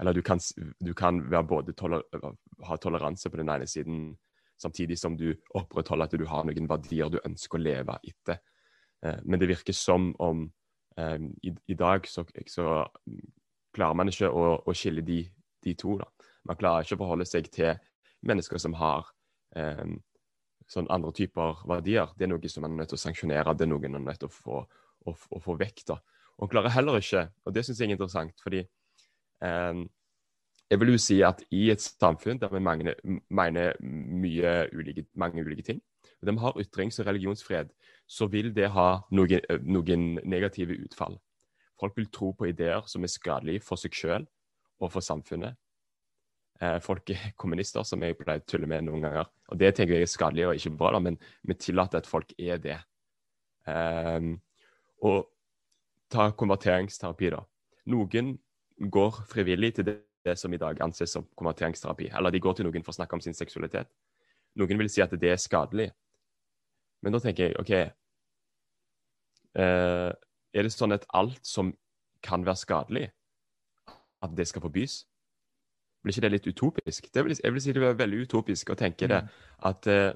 Eller du kan, du kan være både toler, ha toleranse på den ene siden, samtidig som du opprettholder at du har noen verdier du ønsker å leve etter. Eh, men det virker som om eh, i, i dag så, så klarer man ikke å, å skille de, de to. da. Man klarer ikke å forholde seg til mennesker som har eh, sånn andre typer verdier. Det er noe som en er nødt til å sanksjonere, det er noe en er nødt til å få, å, å få vekk. da. Og man klarer heller ikke, og det syns jeg er interessant, fordi eh, jeg vil jo si at i et samfunn der vi mange, mener mye ulike, mange ulike ting, der vi har ytrings- og religionsfred, så vil det ha noen, noen negative utfall. Folk vil tro på ideer som er skadelige for seg selv og for samfunnet. Eh, folk er *laughs* kommunister, som jeg pleier å tulle med noen ganger. Og det tenker jeg er skadelig og ikke bra, da, men vi tillater at folk er det. Um, og ta konverteringsterapi, da. Noen går frivillig til det, det som i dag anses som konverteringsterapi. Eller de går til noen for å snakke om sin seksualitet. Noen vil si at det er skadelig. Men da tenker jeg OK uh, Er det sånn at alt som kan være skadelig, at det skal forbys? Blir ikke det litt utopisk? Det vil, jeg vil si det er veldig utopisk å tenke det. At uh,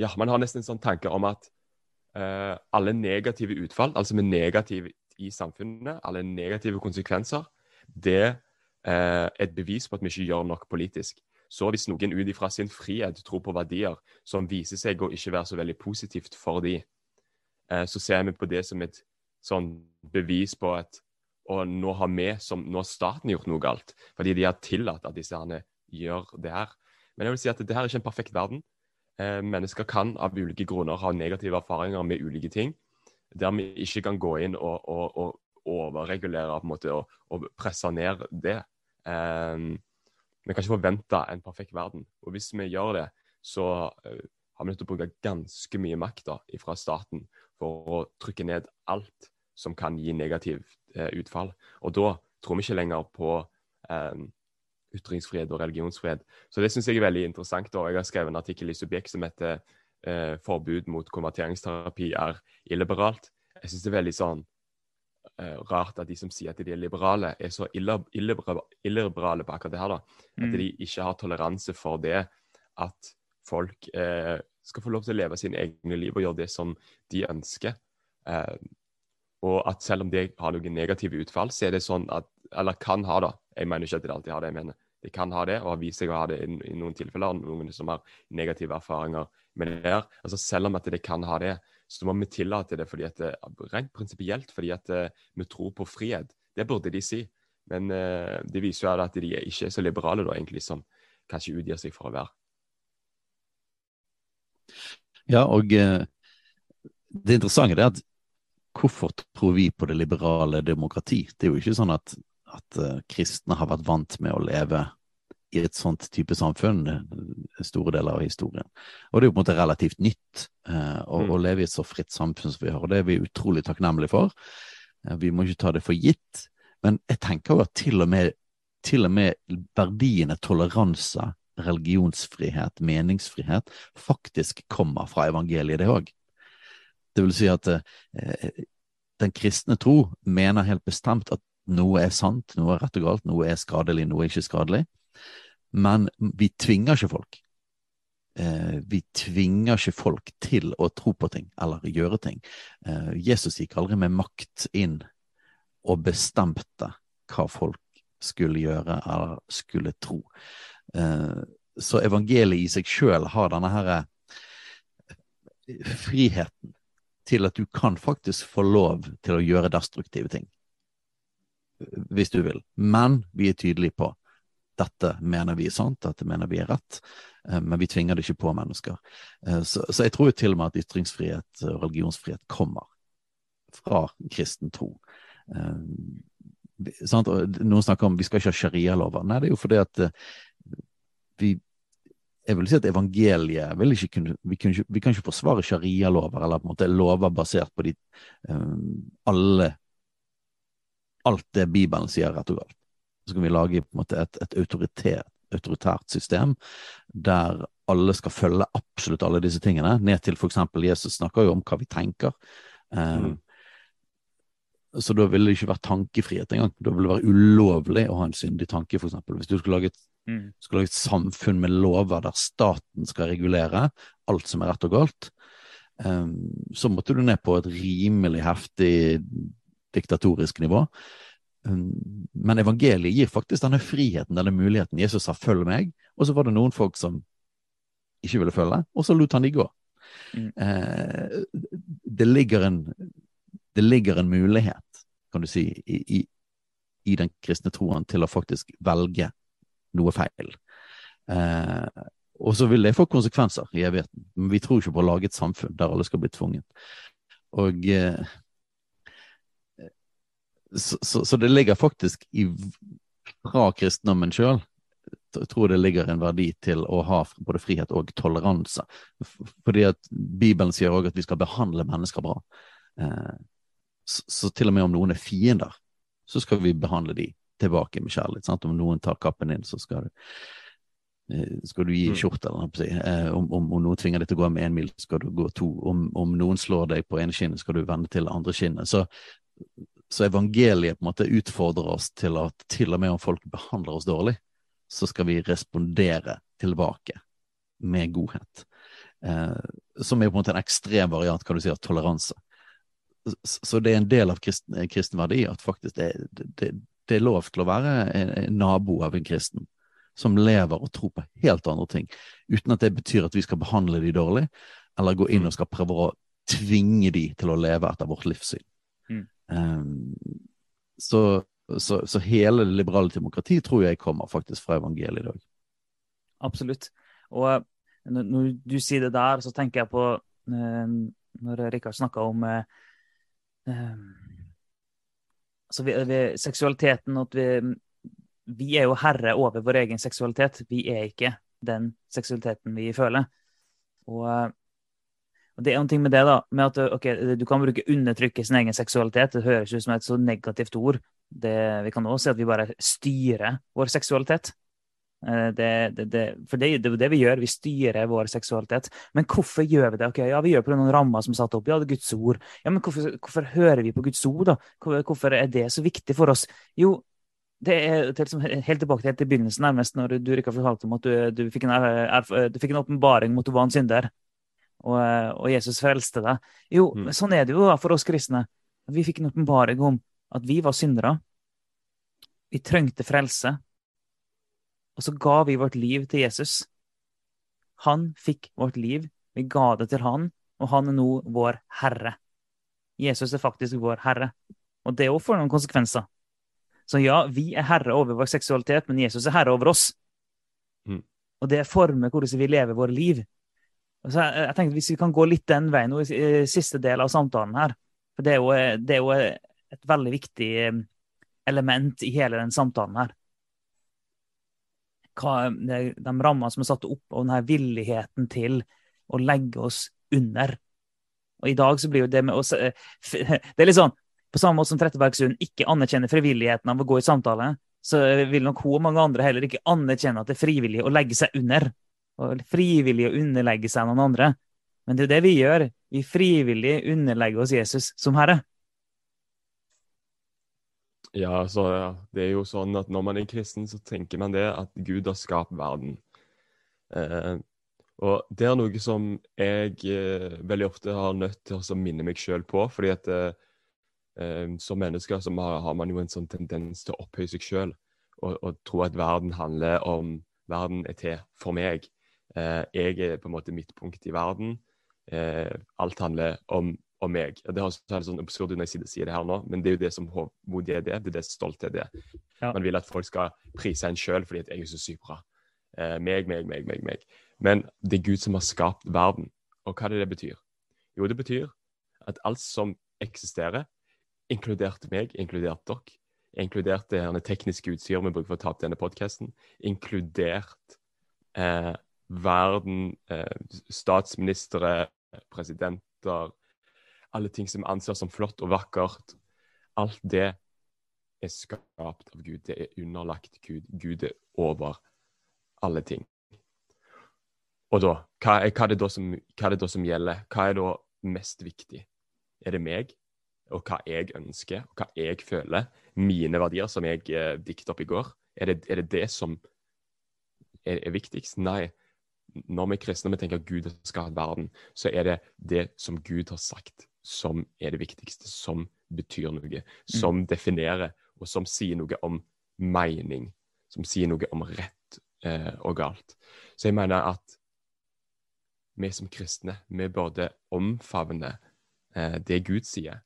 Ja, man har nesten en sånn tanke om at uh, alle negative utfall, altså med negativ i samfunnet, alle negative konsekvenser, det er et bevis på at vi ikke gjør nok politisk. Så hvis noen ut ifra sin frihet tror på verdier som viser seg å ikke være så veldig positivt for de, så ser vi på det som et sånn bevis på at og nå har vi, som, nå har staten gjort noe galt, fordi de har tillatt at disse herne gjør det her. Men jeg vil si at det her er ikke en perfekt verden. Eh, mennesker kan av ulike grunner ha negative erfaringer med ulike ting, der vi ikke kan gå inn og, og, og overregulere på en måte, og, og presse ned det. Eh, vi kan ikke forvente en perfekt verden. Og hvis vi gjør det, så eh, har vi nødt til å bruke ganske mye makt da, fra staten for å trykke ned alt som kan gi negativt eh, utfall. Og da tror vi ikke lenger på eh, ytringsfrihet og religionsfrihet. Så det syns jeg er veldig interessant. og Jeg har skrevet en artikkel i Subjekt som heter eh, 'Forbud mot konverteringsterapi er illiberalt'. Jeg syns det er veldig sånn eh, rart at de som sier at de er liberale, er så illiberale på akkurat det her. da. At Mm. de ikke har toleranse for det at folk eh, skal få lov til å leve sine egne liv og gjøre det som de ønsker. Eh, Og at selv om det har noen negative utfall, så er det sånn at Eller kan ha det. Jeg mener ikke at det alltid har det, jeg mener det kan ha det, og har vist seg å ha det i, i noen tilfeller. Noen som har negative erfaringer med det her. Altså Selv om at det kan ha det, så må vi tillate det fordi at det, rent prinsipielt fordi at vi tror på frihet. Det burde de si. Men uh, det viser jo at de ikke er så liberale, da, egentlig, som kanskje utgir seg for å være. Ja, og det interessante er at hvorfor tror vi på det liberale demokrati? Det er jo ikke sånn at, at uh, kristne har vært vant med å leve i et sånt type samfunn store deler av historien. Og det er jo på en måte relativt nytt uh, å, mm. å, leve i et så fritt samfunn som vi har, og det er vi utrolig takknemlige for. Uh, vi må ikke ta det for gitt, men jeg tenker jo at til og med, til og med verdiene toleranse, religionsfrihet, meningsfrihet faktisk kommer fra evangeliet, det òg. Det vil si at eh, den kristne tro mener helt bestemt at noe er sant, noe er rett og galt, noe er skadelig, noe er ikke skadelig. Men vi tvinger ikke folk. Eh, vi tvinger ikke folk til å tro på ting eller gjøre ting. Eh, Jesus gikk aldri med makt inn og bestemte hva folk skulle gjøre eller skulle tro. Eh, så evangeliet i seg sjøl har denne her friheten til at du kan faktisk få lov til å gjøre destruktive ting. Hvis du vil. Men vi er tydelige på dette mener vi er sant, dette mener vi er rett, eh, men vi tvinger det ikke på mennesker. Eh, så, så jeg tror jo til og med at ytringsfrihet og religionsfrihet kommer fra kristen tro. Eh, Noen snakker om vi skal ikke ha sharialover. Nei, det er jo fordi at vi jeg vil si at evangeliet vil ikke kunne, vi, kunne ikke, vi kan ikke forsvare sharialover eller på en måte lover basert på de, um, alle alt det Bibelen sier, rett og galt. Så kan vi lage på en måte et, et autoritært system der alle skal følge absolutt alle disse tingene, ned til f.eks. Jesus snakker jo om hva vi tenker. Um, mm. Så da ville det ikke vært tankefrihet engang. Da ville det være ulovlig å ha en syndig tanke, f.eks. Hvis du skulle lage, et, mm. skulle lage et samfunn med lover der staten skal regulere alt som er rett og galt, um, så måtte du ned på et rimelig heftig diktatorisk nivå. Um, men evangeliet gir faktisk denne friheten, denne muligheten. Jesus sa 'følg meg', og så var det noen folk som ikke ville følge, og så lot han de gå. Mm. Uh, det ligger en det ligger en mulighet, kan du si, i, i, i den kristne troen til å faktisk velge noe feil. Eh, og så vil det få konsekvenser i evigheten. Men vi tror ikke på å lage et samfunn der alle skal bli tvunget. Og eh, så, så, så, det ligger faktisk i, fra kristendommen sjøl jeg tror det ligger en verdi til å ha både frihet og toleranse. Fordi at Bibelen sier òg at vi skal behandle mennesker bra. Eh, så til og med om noen er fiender, så skal vi behandle de tilbake med kjærlighet. Sant? Om noen tar kappen din, så skal du, eh, skal du gi mm. skjorte, eller noe. Eh, om, om, om, noen tvinger deg til å gå med én mil, skal du gå to. Om, om noen slår deg på ene kinnet, skal du vende til det andre kinnet. Så, så, evangeliet på en måte utfordrer oss til at til og med om folk behandler oss dårlig, så skal vi respondere tilbake med godhet. Eh, som er på en måte en ekstrem variant kan du si, av toleranse så det er en del av kristen, kristen verdi at faktisk det, det, det, er lov til å være en nabo av en kristen som lever og tror på helt andre ting, uten at det betyr at vi skal behandle de dårlig, eller gå inn og skal prøve å tvinge de til å leve etter vårt livssyn. Mm. Um, så, så, så, hele det liberale demokratiet tror jeg kommer faktisk fra evangeliet i dag. Absolutt. Og eh, når du sier det der, så tenker jeg på eh, når Rikard snakka om eh, altså vi, vi, seksualiteten at vi, vi er jo herre over vår egen seksualitet. Vi er ikke den seksualiteten vi føler. Og, og det er noe med det, da, med at okay, du kan bruke 'undertrykke sin egen seksualitet'. Det høres ut som et så negativt ord. Det, vi kan også si at vi bare styrer vår seksualitet. Eh, det, det, det, for det, er jo det vi gjør, vi styrer vår seksualitet. Men hvorfor gjør vi det? Okay, ja, Vi gjør det på noen rammer som er satt opp. Ja, det er Guds ord. Ja, Men hvorfor, hvorfor hører vi på Guds ord, da? Hvorfor er det så viktig for oss? Jo, det er liksom helt tilbake til, helt til begynnelsen, nærmest, når du ikke fortalte om at du, du fikk en, fikk en åpenbaring mot at du var en synder, og, og, Jesus frelste deg. Jo, mm. sånn er det jo da for oss kristne. Vi fikk en åpenbaring om at vi var syndere. Vi trengte frelse. Og så ga vi vårt liv til Jesus. Han fikk vårt liv. Vi ga det til han, og han er nå vår herre. Jesus er faktisk vår herre. Og det òg får noen konsekvenser. Så ja, vi er herre over vår seksualitet, men Jesus er herre over oss. Mm. Og det former hvordan vi lever våre liv. Og så jeg, jeg tenkte Hvis vi kan gå litt den veien nå i siste del av samtalen her For det er jo, det er jo et veldig viktig eh, element i hele den samtalen her. Hva, de, de rammene som er satt opp, og denne villigheten til å legge oss under. Og i dag så blir jo det med oss *laughs* Det er litt sånn på samme måte som Trettebergstuen ikke anerkjenner frivilligheten av å gå i samtale, så vil nok hun og mange andre heller ikke anerkjenne at det er frivillig å legge seg under. Og frivillig å underlegge seg noen andre. Men det er jo det vi gjør. Vi frivillig underlegger oss Jesus som Herre. Ja, så ja. det er jo sånn at når man er kristen, så tenker man det at Gud har skapt verden. Eh, og det er noe som jeg eh, veldig ofte har nødt til å minne meg sjøl på. fordi at eh, eh, som mennesker så har, har, man jo en sånn tendens til å opphøye seg sjøl og, og, tro at verden handler om Verden er til for meg. Eh, jeg er på en måte midtpunkt i verden. Eh, alt handler om om meg. Det høres sånn absurd ut når jeg sier det her nå, men det er jo det som hovmodig er det. Det er det stolthet er. Ja. Man vil at folk skal prise en sjøl fordi at jeg er så sykt bra. Eh, meg, meg, meg, meg, meg. Men det er Gud som har skapt verden. Og hva er det det betyr? Jo, det betyr at alt som eksisterer, inkludert meg, inkludert dere, inkludert det her tekniske utstyret vi bruker for å ta opp denne podkasten, inkludert eh, verden, eh, statsministre, presidenter, alle ting som vi anser som flott og vakkert. Alt det er skapt av Gud. Det er underlagt Gud. Gud er over alle ting. Og da, hva er, hva er, da som, hva er det da som gjelder? Hva er da mest viktig? Er det meg? Og hva jeg ønsker, og hva jeg føler? Mine verdier som jeg eh, diktet opp i går? Er det, er det det, som er, er viktigst? Nei når vi er kristne og tenker at Gud skal ha verden, så er det det som Gud har sagt, som er det viktigste, som betyr noe, som mm. definerer, og som sier noe om mening, som sier noe om rett eh, og galt. Så jeg mener at vi som kristne, vi burde omfavne eh, det Gud sier.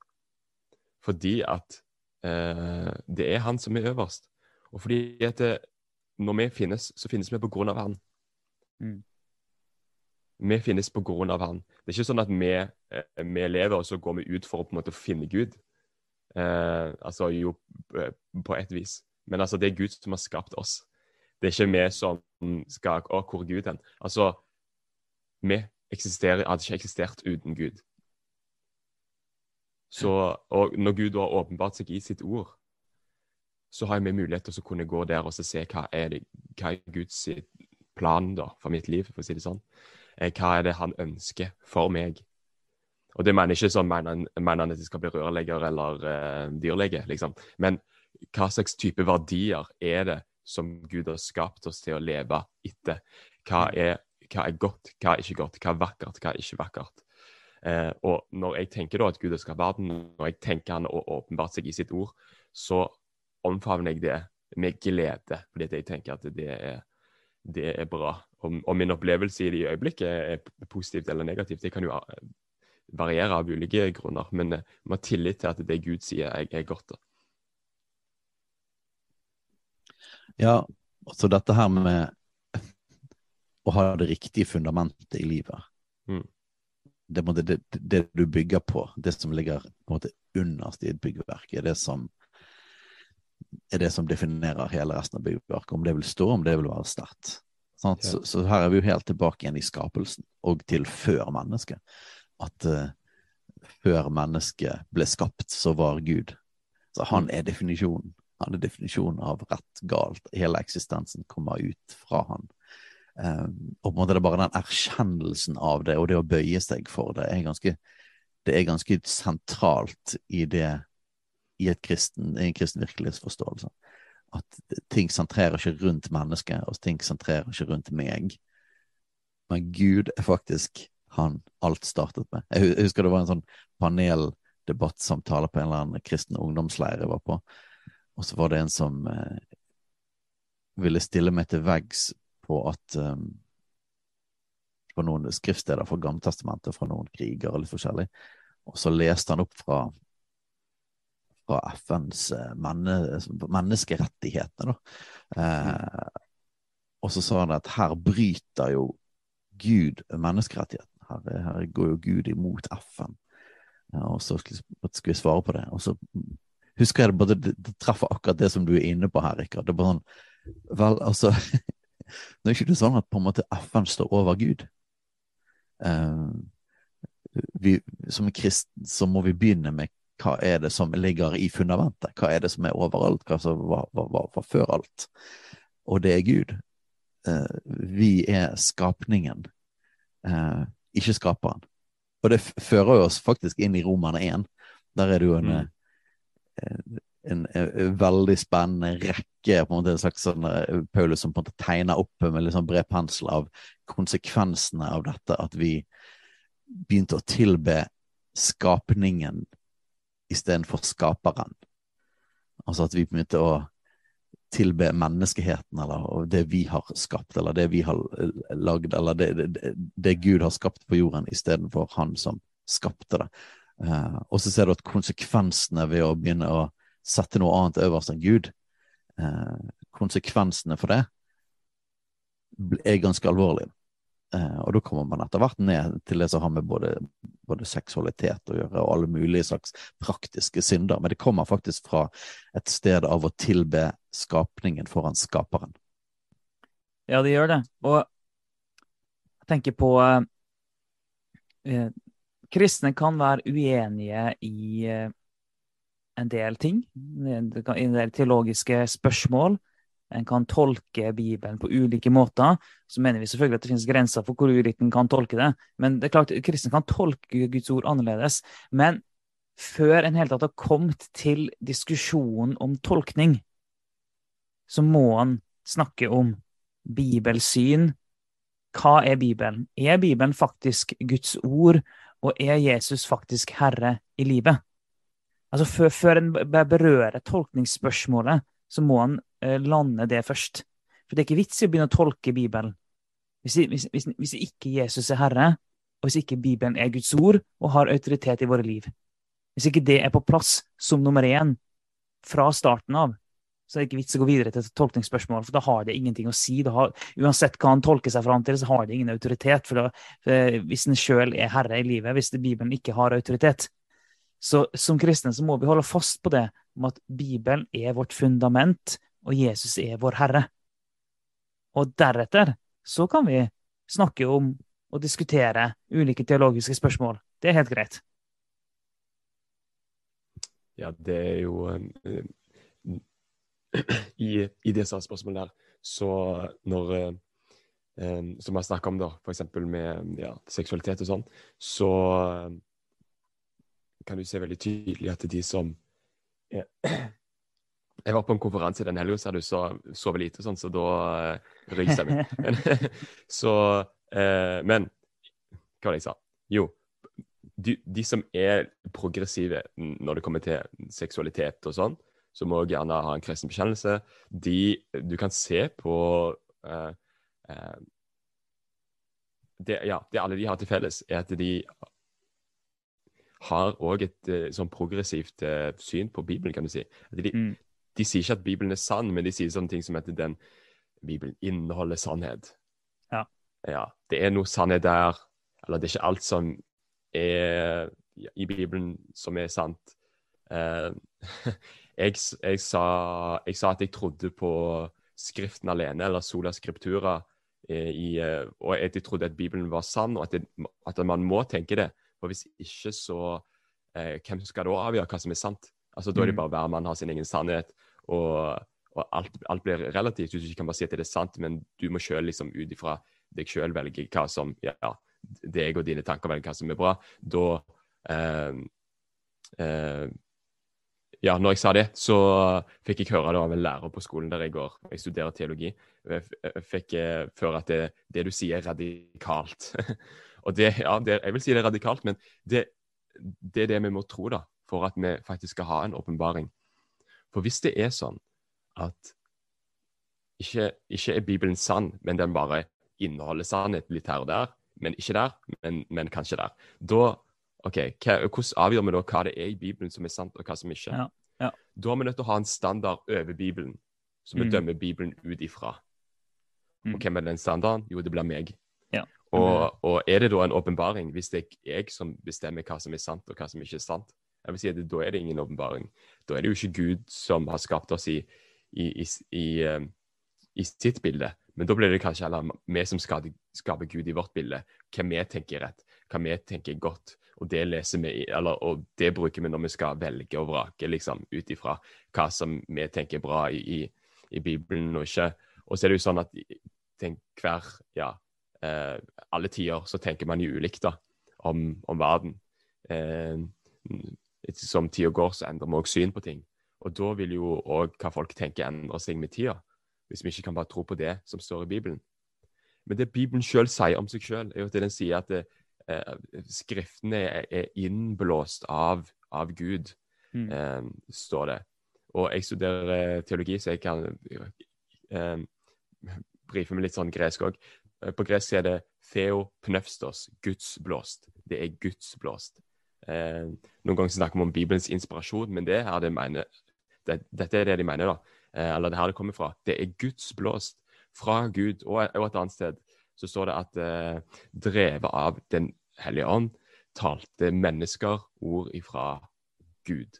Fordi at eh, det er Han som er øverst. Og fordi at det, når vi finnes, så finnes vi på grunn av Han. Mm. Vi finnes på grunn av Han. Det er ikke sånn at vi, eh, vi lever, og så går vi ut for å på en måte finne Gud. Eh, altså jo, eh, på et vis. Men altså, det er Gud som har skapt oss. Det er ikke vi som skal Å, hvor er Gud hen? Altså, vi eksisterer, hadde ikke eksistert uten Gud. Så, og når Gud har åpenbart seg i sitt ord, så har vi mulighet til å kunne gå der og se hva er, det, hva er Guds plan da, for mitt liv, for å si det sånn. Eh, hva er det han ønsker for meg? Og det mener ikke sånn mener, mener at jeg skal bli rørlegger eller uh, dyrlege, liksom. Men hva slags type verdier er det som Gud har skapt oss til å leve etter? Hva er, hva er godt, hva er ikke godt, hva er vakkert, hva er ikke vakkert? Eh, og når jeg tenker da at Gud har skapt verden, når jeg tenker han har åpenbart seg i sitt ord, så omfavner jeg det med glede, fordi jeg tenker at det er, det er bra om, om, min opplevelse i det øyeblikket er positivt eller negativt, det kan jo eh, variere av ulike grunner. Men vi man har tillit til at det Gud sier, er, er godt. Ja, så dette her med å ha det riktige fundamentet i livet. Mm. Det, det, det, du bygger på, det som ligger på en måte underst i et byggverk, er det som er det som definerer hele resten av byggverket. Om det vil stå, om det vil være sterkt. Så, så, her er vi jo helt tilbake igjen i skapelsen, og til før mennesket. At uh, før mennesket ble skapt, så var Gud. Så han er definisjonen. Han er definisjonen av rett, galt. Hele eksistensen kommer ut fra han. Um, og på en måte det er bare den erkjennelsen av det, og det å bøye seg for det, er ganske, det er ganske sentralt i det i, kristen, en kristen virkelighetsforståelse at ting sentrerer ikke rundt mennesket, og ting sentrerer ikke rundt meg. Men Gud er faktisk han alt startet med. Jeg husker det var en sånn paneldebattsamtale på en eller annen kristen ungdomsleir jeg var på. Og så var det en som eh, ville stille meg til veggs på at um, på noen skriftsteder fra Gamletestamentet, fra noen kriger og litt forskjellig. Og så leste han opp fra, fra FNs menne, menneskerettigheter. Eh, og så sa han at her bryter jo Gud menneskerettighetene. Her, her, går jo Gud imot FN. Og så skulle jeg svare på det. Og så husker jeg det bare det, treffer akkurat det som du er inne på her, Rikard. Det er bare sånn Vel, altså *laughs* Nå er ikke det sånn at på en måte FN står over Gud. Eh, vi, som kristen så må vi begynne med hva er det som ligger i fundamentet? Hva er det som er overalt? Hva som var, var, var, før alt? Og det er Gud. Eh, vi er skapningen, eh, ikke skaperen. Og det fører oss faktisk inn i Romerne 1. Der er det jo en, mm. en, en, en, veldig spennende rekke på en måte slags sånn Paulus som på en måte tegner opp med litt sånn bred pensel av konsekvensene av dette at vi begynte å tilbe skapningen istedenfor skaperen. Altså at vi begynte å tilbe menneskeheten, eller det vi har skapt, eller det vi har lagd, eller det, det, det Gud har skapt på jorden, istedenfor han som skapte det. Uh, og så ser du at konsekvensene ved å begynne å sette noe annet øverst enn Gud, uh, konsekvensene for det er ganske alvorlige. Uh, og da kommer man etter hvert ned til det som har med både, både, seksualitet å gjøre, og alle mulige slags praktiske synder. Men det kommer faktisk fra et sted av å tilbe skapningen foran skaperen. Ja, det gjør det. Og jeg tenker på eh, eh Kristne kan være uenige i eh, en del ting. I en del teologiske spørsmål. En kan tolke Bibelen på ulike måter. Så mener vi selvfølgelig at det finnes grenser for hvor ulikt en kan tolke det. Men det er klart, kristne kan tolke Guds ord annerledes. Men før en helt tatt har kommet til diskusjonen om tolkning, så må han snakke om bibelsyn. Hva er Bibelen? Er Bibelen faktisk Guds ord, og er Jesus faktisk herre i livet? Altså før, før en berører tolkningsspørsmålet, så må han eh, lande det først. For det er ikke vits i å begynne å tolke Bibelen hvis, hvis, hvis, hvis ikke Jesus er herre, og hvis ikke Bibelen er Guds ord og har autoritet i våre liv. Hvis ikke det er på plass som nummer én fra starten av, så er det ikke vits å gå videre til et tolkningsspørsmål, for da har det ingenting å si. Har, uansett hva han tolker seg fram til, så har det ingen autoritet. For, da, for hvis en sjøl er herre i livet, hvis Bibelen ikke har autoritet. Så som kristne så må vi holde fast på det, om at Bibelen er vårt fundament, og Jesus er vår herre. Og deretter så kan vi snakke om og diskutere ulike teologiske spørsmål. Det er helt greit. Ja, det er jo uh, i, i disse spørsmålene der, så når um, Som jeg snakka om, da, f.eks. med ja, seksualitet og sånn, så kan du se veldig tydelig at de som ja. Jeg var på en konferanse den helga, hadde du så, sovet lite, sånn, så da uh, jeg meg. *laughs* *laughs* så uh, Men hva var det jeg sa? Jo, de, de, som er progressive når det kommer til seksualitet og sånn, som òg gjerne har en kristen bekjennelse, de du kan se på uh, uh, det, ja, det alle de har til felles, er at de har òg et uh, sånn progressivt syn på Bibelen, kan du si. De, mm. de, sier ikke at Bibelen er sann, men de sier sånne ting som at den Bibelen inneholder sannhet. Ja. ja. Det er noe sannhet der, eller det er ikke alt som er i Bibelen som er sant. Uh, *laughs* jeg, jeg, sa, jeg, sa, at jeg trodde på Skriften alene, eller sola scriptura, eh, i, eh, og at jeg trodde at Bibelen var sann, og at, det, at man må tenke det. For hvis ikke, så eh, Hvem skal da avgjøre hva som er sant? Altså, Da er det mm. bare hver mann har sin egen sannhet, og, og alt, alt, blir relativt. Du kan bare si at det er sant, men du må sjøl liksom, ut ifra deg sjøl velge hva som ja, deg og dine tanker velger hva som er bra. Da eh, eh, ja, når jeg sa det, så fikk jeg høre det av en lærer på skolen der jeg går. Jeg studerer teologi. Jeg fikk høre at det, det, du sier, er radikalt. *laughs* og det, ja, det, jeg vil si det er radikalt, men det, det, er det vi må tro, da. for at vi faktisk skal ha en åpenbaring. For hvis det er sånn at ikke, ikke er Bibelen sann, men den bare inneholder sannhet litt her og der, men ikke der, men, men kanskje der, da OK, hva, hvordan avgjør vi da hva det er i Bibelen som er sant, og hva som ikke? Ja, ja. Da er vi nødt til å ha en standard over Bibelen, som vi Mm. dømmer Bibelen ut ifra. Mm. Og hvem er den standarden? Jo, det blir meg. Ja. Og, og er det da en åpenbaring, hvis det er jeg som bestemmer hva som er sant, og hva som ikke er sant? Jeg vil si at Da er det ingen åpenbaring. Da er det jo ikke Gud som har skapt oss i, i, i, i, eh, i sitt bilde. Men da blir det kanskje heller vi som skaper, skaper Gud i vårt bilde. Hva vi tenker er rett, hva vi tenker er godt. Og det leser vi, eller, og det bruker vi når vi skal velge og vrake, liksom, ut ifra hva som vi tenker er bra i, i, i Bibelen og ikke. Og så er det jo sånn at tenk hver, ja, eh, alle tider så tenker man jo ulikt da, om, om verden. Eh, som tida går, så endrer vi òg syn på ting. Og da vil jo òg hva folk tenker, endre seg med tida. Hvis vi ikke kan bare tro på det som står i Bibelen. Men det Bibelen sjøl sier om seg sjøl, er jo at den sier at det, eh, skriftene er, er innblåst av, av Gud, Mm. eh, står det. Og jeg studerer teologi, så jeg kan eh, brife med litt sånn gresk òg. På gresk er det theopneustos, gudsblåst. Det er gudsblåst. Eh, noen ganger snakker vi om Bibelens inspirasjon, men det er det mener, det, dette er det de mener, da. Eh, eller det her det kommer fra. Det er gudsblåst fra Gud. Og, og et annet sted så står det at eh, drevet av Den hellige ånd talte mennesker ord ifra Gud.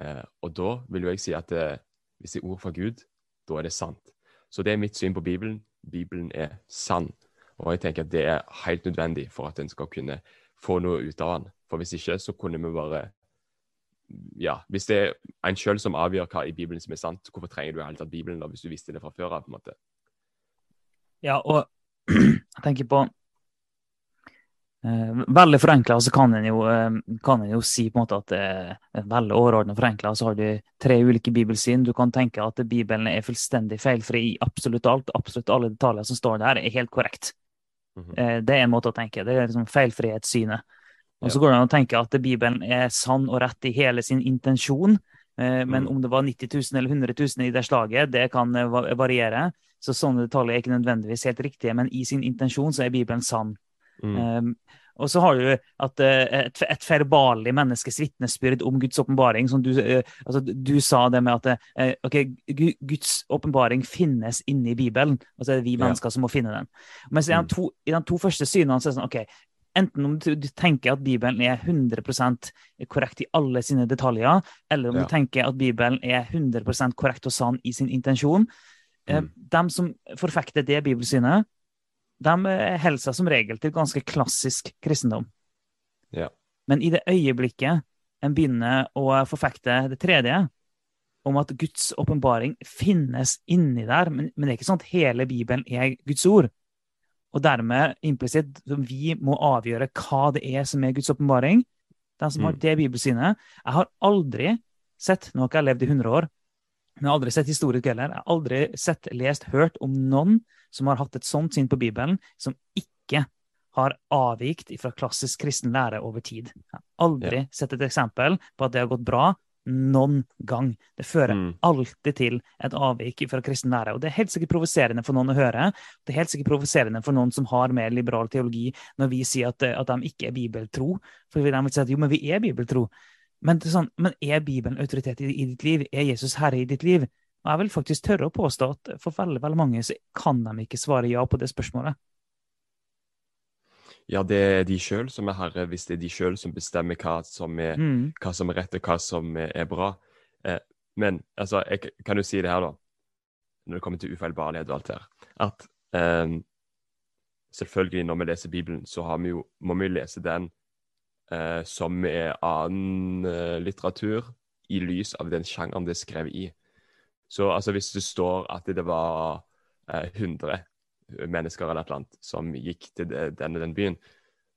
Eh, og da vil jo jeg si at eh, hvis det er ord fra Gud, da er det sant. Så det er mitt syn på Bibelen. Bibelen er sann. Og jeg tenker at det er helt nødvendig for at en skal kunne få noe ut av den. For hvis ikke, så kunne vi bare Ja, hvis det er en sjøl som avgjør hva i Bibelen som er sant, hvorfor trenger du i hele tatt Bibelen da, hvis du visste det fra før av? på en måte? Ja, og *clears throat* jeg tenker på eh, Veldig forenkla så kan en jo, eh, kan en jo si på en måte at det er veldig overordna forenkla, så har du tre ulike bibelsyn. Du kan tenke at Bibelen er fullstendig feilfri i absolutt alt. Absolutt alle detaljer som står der, er helt korrekt. Mhm. Eh, Det er en måte å tenke. Det er liksom feilfrihetssynet. Og så går det an å tenke at Bibelen er sann og rett i hele sin intensjon. Eh, Men Mm. om det var 90 000 eller 100 000 i det slaget, det kan eh, variere. Så sånne detaljer er ikke nødvendigvis helt riktige, men i sin intensjon så er Bibelen sann. Mm. Um, og så har du at eh, et, et verbalig menneskes vitnesbyrd om Guds åpenbaring. som Du, eh, altså, du sa det med at okay, Guds åpenbaring finnes inni Bibelen, og så er det vi mennesker som må finne den. Mens i de Mm. to, i de to første synene så er det sånn ok, enten om du, tenker at Bibelen er 100% korrekt i alle sine detaljer, eller om Ja. du tenker at Bibelen er 100% korrekt og sann i sin intensjon. Eh, Mm. De som forfekter det bibelsynet, de eh, holder seg som regel til ganske klassisk kristendom. Ja. Men i det øyeblikket en begynner å forfekte det tredje, om at Guds åpenbaring finnes inni der, men, men det er ikke sånn at hele Bibelen er Guds ord. Og dermed implisitt vi må avgjøre hva det er som er Guds åpenbaring. Den som har Mm. det bibelsynet. Jeg har aldri sett Nå har jeg levd i 100 år, men jeg har aldri sett historisk heller. Jeg har aldri sett, lest, hørt om noen som har hatt et sånt syn på Bibelen, som ikke har avvikt fra klassisk kristen lære over tid. Jeg har aldri sett et eksempel på at det har gått bra noen gang. Det fører Mm. alltid til et avvik fra kristen lære. Og det er helt sikkert provoserende for noen å høre. Det er helt sikkert provoserende for noen som har mer liberal teologi, når vi sier at, at de ikke er bibeltro. For de vil si at jo, men vi er bibeltro. Men, det sånn, men er Bibelen autoritet i, i ditt liv? Er Jesus herre i ditt liv? Og jeg vil faktisk tørre å påstå at for veldig, veldig mange så kan de ikke svare ja på det spørsmålet. Ja, det er de sjøl som er herre, hvis det er de sjøl som bestemmer hva som er, Mm. hva som er rett og hva som er, bra. Eh, men altså, jeg kan jo si det her, da, når det kommer til ufeilbarlighet og alt det her, at eh, selvfølgelig når vi leser Bibelen, så har vi jo, må vi lese den eh, som med annen eh, litteratur i lys av den sjangeren det er skrevet i. Så altså, hvis det står at det var eh, 100 mennesker eller annet som gikk til denne den byen,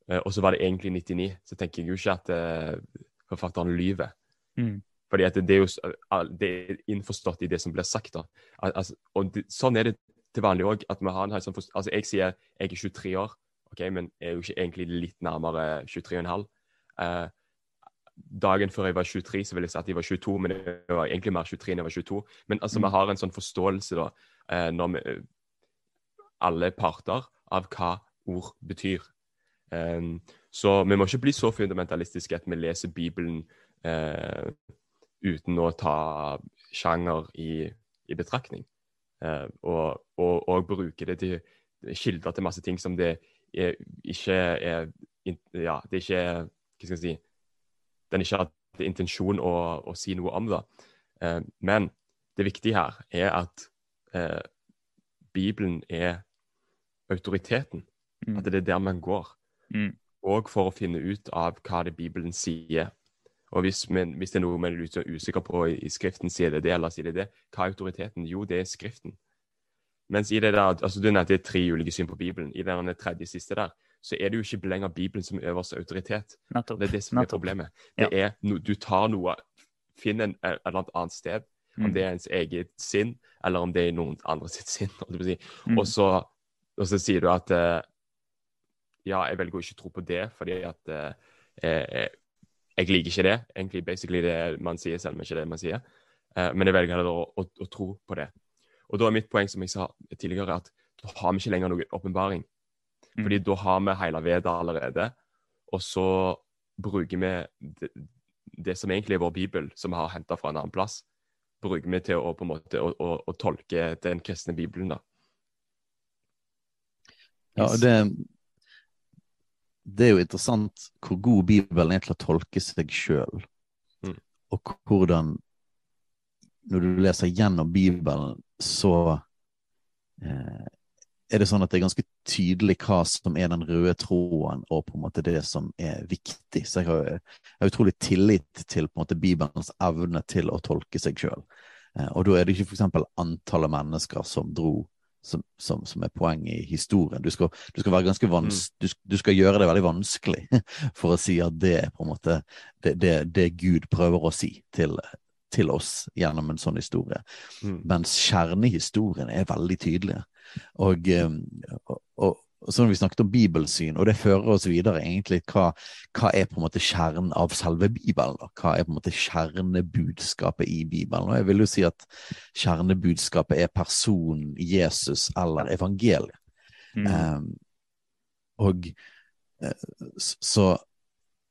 eh, og så var det egentlig 99, så tenker jeg jo ikke at eh, forfatteren lyver. Mm. Fordi at det, er jo det er innforstått i det som blir sagt. da. Al altså, og det, sånn er det til vanlig òg. Sånn Altså, jeg sier jeg er 23 år, ok, men jeg er jo ikke egentlig litt nærmere 23,5. Eh, dagen før jeg var 23, så ville jeg si at jeg var 22, men jeg var egentlig mer 23 enn jeg var 22. Men altså, Mm. vi har en sånn forståelse, da, eh, når vi Alle parter av hva ord betyr. Um, så vi må ikke bli så fundamentalistiske at vi leser Bibelen uh, uten å ta sjanger i, i betraktning. Uh, og, og, og bruke det til kilder til masse ting som det er, ikke er Ja, det ikke er Hva skal jeg si Den ikke hadde intensjon å, å si noe om det. Eh, men det viktige her er at eh, Bibelen er autoriteten. Mm. At det er der man går. Mm. Og for å finne ut av hva det Bibelen sier. Og hvis, men, hvis det er noe man er usikker på i, i Skriften, sier det det, eller sier det det, hva er autoriteten? Jo, det er Skriften. Mens i det der, altså Du nevnte tre ulike syn på Bibelen. I den tredje siste der, så er det jo ikke lenger Bibelen som er øverste autoritet. Nettopp. Det er det som er problemet. Det er, Du tar noe finner en, et eller annet annet sted, om Mm. det er ens eget sinn, eller om det er noen andre sitt sinn. si. Mm. Og, så, og så sier du at eh, ja, jeg velger å ikke tro på det, fordi at eh, jeg, jeg liker ikke det. Egentlig basically det man sier, selv om ikke det man sier. Eh, men jeg velger å, å, å tro på det. Og da er mitt poeng, som jeg sa tidligere, at da har vi ikke lenger noen åpenbaring. Mm. Fordi da har vi hele Veda allerede, og så bruker vi det, det som egentlig er vår bibel, som vi har henta fra en annen plass, bruker vi til å, på en måte, å, å, å tolke den kristne bibelen. da. Ja, det, det er jo interessant hvor god Bibelen er til å tolke seg sjøl. Mm. Og hvordan Når du leser gjennom Bibelen, så eh, er det sånn at det er ganske tydelig hva som er den røde tråden, og på en måte det som er viktig. Så jeg har, jeg har utrolig tillit til på en måte Bibelens evne til å tolke seg sjøl. Eh, og da er det ikke f.eks. antallet mennesker som dro som, som, som er poenget i historien. Du skal, du skal være ganske vans du, du skal gjøre det veldig vanskelig *laughs* for å si at det er på en måte det, det, det Gud prøver å si til, til oss gjennom en sånn historie. Mm. Mens kjernehistorien er veldig tydelige. Og, eh, og, og og så har vi snakket om bibelsyn, og det fører oss videre egentlig hva, hva er på en måte kjernen av selve Bibelen? da? Hva er på en måte kjernebudskapet i Bibelen? Og jeg vil jo si at kjernebudskapet er personen Jesus eller evangeliet. Mm. Um, og eh, så,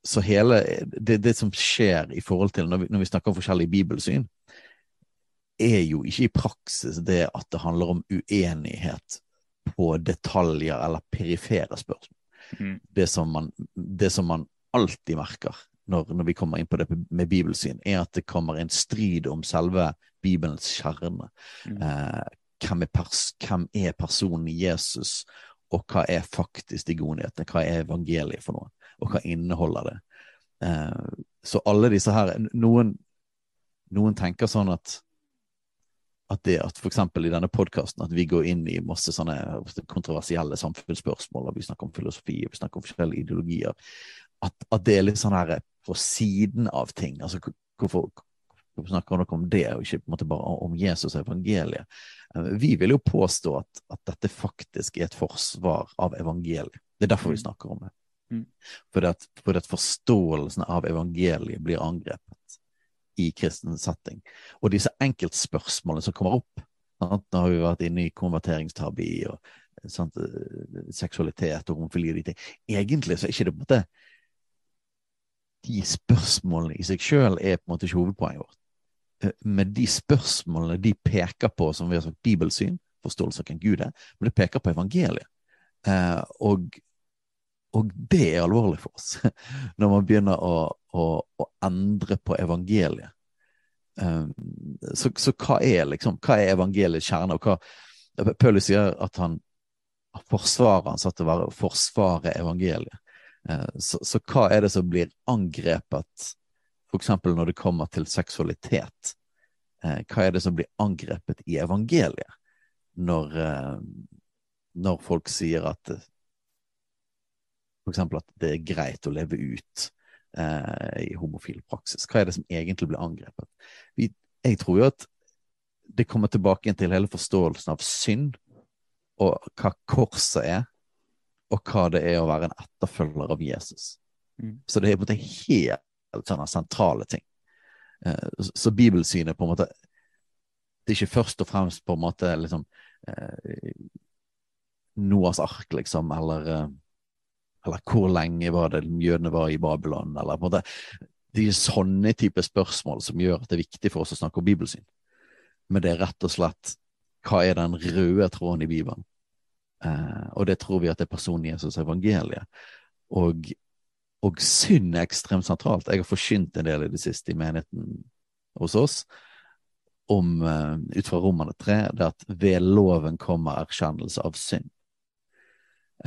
så hele det, det som skjer i forhold til når vi, når vi snakker om forskjellige bibelsyn, er jo ikke i praksis det at det handler om uenighet på detaljer eller perifere spørsmål. Mm. Det som man, det som man alltid merker når, når vi kommer inn på det med bibelsyn, er at det kommer en strid om selve Bibelens kjerne. Mm. Eh, hvem, er pers hvem er personen Jesus, og hva er faktisk de gode nyhetene? Hva er evangeliet for noe, og hva inneholder det? Eh, så alle disse her Noen, noen tenker sånn at at det at eksempel i denne podkasten at vi går inn i masse sånne kontroversielle samfunnsspørsmål, og vi snakker om filosofi, og vi snakker om forskjellige ideologier, at, at det er litt sånn her på siden av ting. Altså hvorfor, hvorfor snakker dere om det, og ikke på en måte bare om Jesus og evangeliet? Eh, Vi vil jo påstå at, at dette faktisk er et forsvar av evangeliet. Det er derfor vi Mm. snakker om det. Mm. Fordi at, fordi at forståelsen av evangeliet blir angrepet i kristen setting. Og disse enkeltspørsmålene som kommer opp sant? Nå har vi vært inne i konverteringstabi og sant? eh, seksualitet og homofili og de ting. Egentlig så er ikke det på en måte De spørsmålene i seg sjøl er på en måte ikke hovedpoenget vårt. Eh, Men de spørsmålene de peker på, som vi har sagt, bibelsyn, forståelse av hvem Gud er, men det peker på evangeliet. Eh, og, og det er alvorlig for oss, *laughs* når man begynner å, å, å endre på evangeliet. Um, så, så hva er liksom, hva er evangeliets kjerne? og hva Paulus sier at han forsvarer han satt å være å forsvare evangeliet. Uh, så, så hva er det som blir angrepet, f.eks. når det kommer til seksualitet? Uh, hva er det som blir angrepet i evangeliet, når, uh, når folk sier at f.eks. at det er greit å leve ut eh, i homofil praksis? Hva er det som egentlig blir angrepet? Vi, jeg tror jo at det kommer tilbake til hele forståelsen av synd, og hva korset er, og hva det er å være en etterfølger av Jesus. Mm. Så det er på en måte helt sånne sentrale ting. Eh, så bibelsynet på en måte Det er ikke først og fremst på en måte liksom eh, Noas ark, liksom, eller eh, eller hvor lenge var det jødene var i Babylon, eller på måte Det er sånne type spørsmål som gjør at det er viktig for oss å snakke om bibelsyn. Men det er rett og slett hva er den røde tråden i Bibelen? Eh, og det tror vi at det er personen Jesus evangeliet. Og, og synd er ekstremt sentralt. Jeg har forkynt en del i det siste i menigheten hos oss om, uh, ut fra Romerne 3, det at ved loven kommer erkjennelse av synd.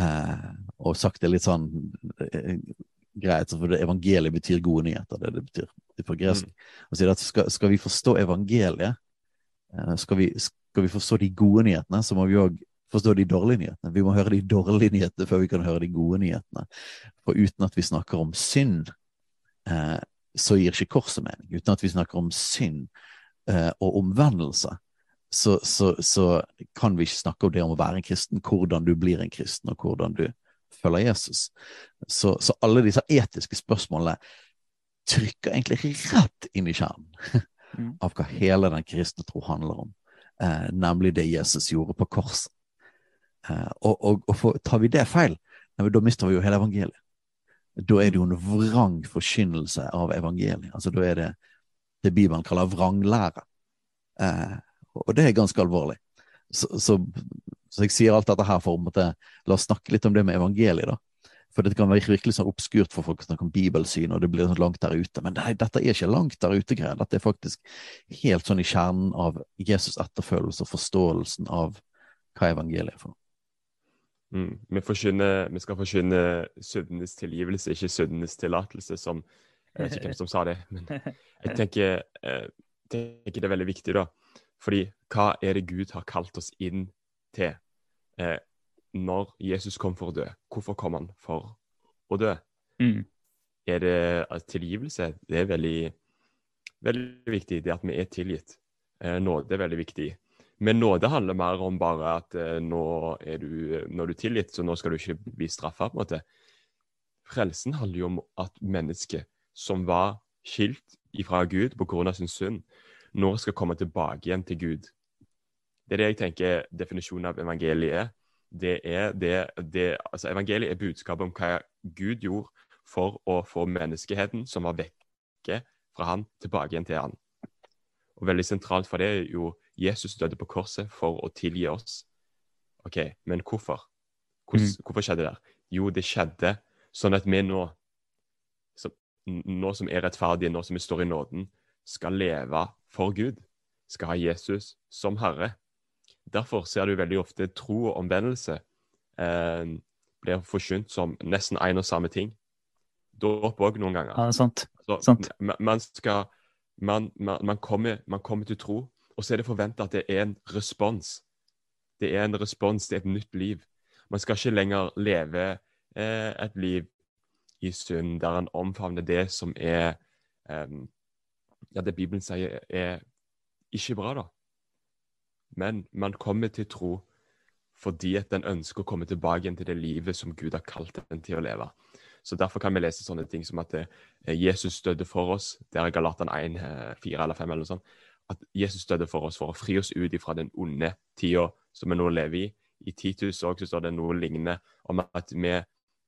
Uh, og sagt det litt sånn uh, greit, for evangeliet betyr gode nyheter. Det det betyr det på gresk. Mm. Og at skal, skal, vi forstå evangeliet, skal vi, skal, vi, forstå de gode nyhetene, så må vi òg forstå de dårlige nyhetene. Vi må høre de dårlige nyhetene før vi kan høre de gode nyhetene. For uten at vi snakker om synd, eh, så gir ikke korset mening. Uten at vi snakker om synd eh, og omvendelse, så, så, så, kan vi ikke snakke om det om å være en kristen, hvordan du blir en kristen, og hvordan du følger Jesus. Så, så alle disse etiske spørsmålene trykker egentlig rett inn i kjernen mm. *laughs* av hva hele den kristne tro handler om, eh, nemlig det Jesus gjorde på korset. Eh, og, og, og for, tar vi det feil, da mister vi jo hele evangeliet. Da er det jo en vrang forkynnelse av evangeliet. Altså Da er det det Bibelen kaller vranglære. Eh, og det er ganske alvorlig. Så, så, så, jeg sier alt dette her for å la oss snakke litt om det med evangeliet. da. For det kan være virkelig sånn obskurt for folk å snakke om bibelsyn, og det blir sånn langt der ute. Men nei, dette er ikke langt der ute-greier. Dette er faktisk helt sånn i kjernen av Jesus' etterfølgelse og forståelsen av hva evangeliet er for noe. Mm. Vi, vi, skal forkynne syndenes tilgivelse, ikke syndenes tillatelse, som Jeg vet ikke hvem som sa det, men *laughs* jeg tenker, jeg eh, tenker, det er veldig viktig, da. Fordi hva er det Gud har kalt oss inn til eh, når Jesus kom for å dø? Hvorfor kom han for å dø? Mm. Er det altså, tilgivelse? Det er veldig, veldig viktig, det at vi er tilgitt. Eh, nåde er veldig viktig. Men nåde handler mer om bare at eh, nå er du, når du er tilgitt, så nå skal du ikke bli straffa, på en måte. Frelsen handler jo om at mennesket som var skilt ifra Gud på grunn av sin synd, nå skal komme tilbake igjen til Gud. Det er det jeg tenker definisjonen av evangeliet er. Det er det, det, altså evangeliet er budskapet om hva Gud gjorde for å få menneskeheten som var vekke fra han, tilbake igjen til han. Og Veldig sentralt for det er jo Jesus døde på korset for å tilgi oss. OK, men hvorfor? Hvordan, mm. Hvorfor skjedde det? Der? Jo, det skjedde sånn at vi nå, som, nå som er rettferdige, nå som vi står i nåden, skal leve for Gud. Skal ha Jesus som Herre. Derfor ser du veldig ofte tro og omvendelse eh, blir forkynt som nesten én og samme ting. Dåp òg noen ganger. Ja, det er sant. Så, sant. Man, skal, man, man, man, kommer, man kommer til tro, og så er det forventa at det er en respons. Det er en respons til et nytt liv. Man skal ikke lenger leve eh, et liv i synd der en omfavner det som er um, Ja, det Bibelen sier er ikke bra, da. Men man kommer til tro fordi at den ønsker å komme tilbake igjen til det livet som Gud har kalt den til å leve. Så Derfor kan vi lese sånne ting som at eh, Jesus døde for oss. Der er Galatan 1, 4 eh, eller 5 eller noe sånt at Jesus døde for oss for å fri oss ut fra den onde tida som vi nå lever i. I Titus også, så står det noe lignende om at, vi,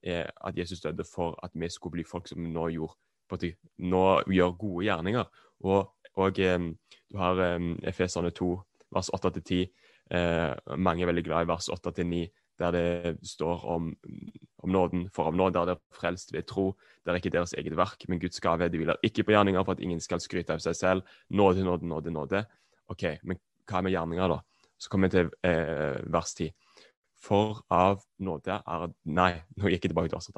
eh, at Jesus døde for at vi skulle bli folk som nå, gjorde, nå gjør gode gjerninger. Og, og um, du har um, Efeserne 2, vers 8-10. Uh, mange er veldig glad i vers 8-9 der det står om, om nåden. For av nåde er frelst ved tro. Det er ikke deres eget verk, men Guds gave. De hviler ikke på gjerninger for at ingen skal skryte av seg selv. Nåde, nåde, nåde, nåde. OK, men hva med gjerninger, da? Så kommer vi til eh, vers 10. For av nåde er Nei, nå gikk jeg tilbake til vers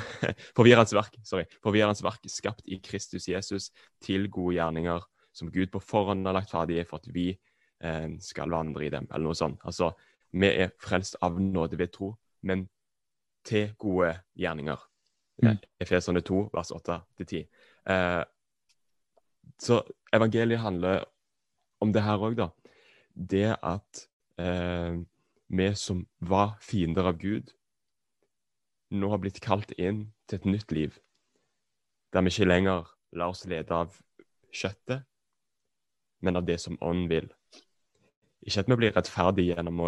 *laughs* For vi er hans verk, sorry. For vi er hans verk, skapt i Kristus Jesus til gode gjerninger, som Gud på forhånd har lagt ferdige for at vi eh, skal vandre i dem, eller noe sånt. Altså, vi er frelst av nåde ved tro, men til gode gjerninger. Mm. Efeserne 2, vers 8-10. Eh, så evangeliet handler om det her òg, da. Det at eh, vi som var fiender av Gud, nå har blitt kalt inn til et nytt liv. Der vi ikke lenger lar oss lede av kjøttet, men av det som ånden vil. Ikke at vi blir rettferdige gjennom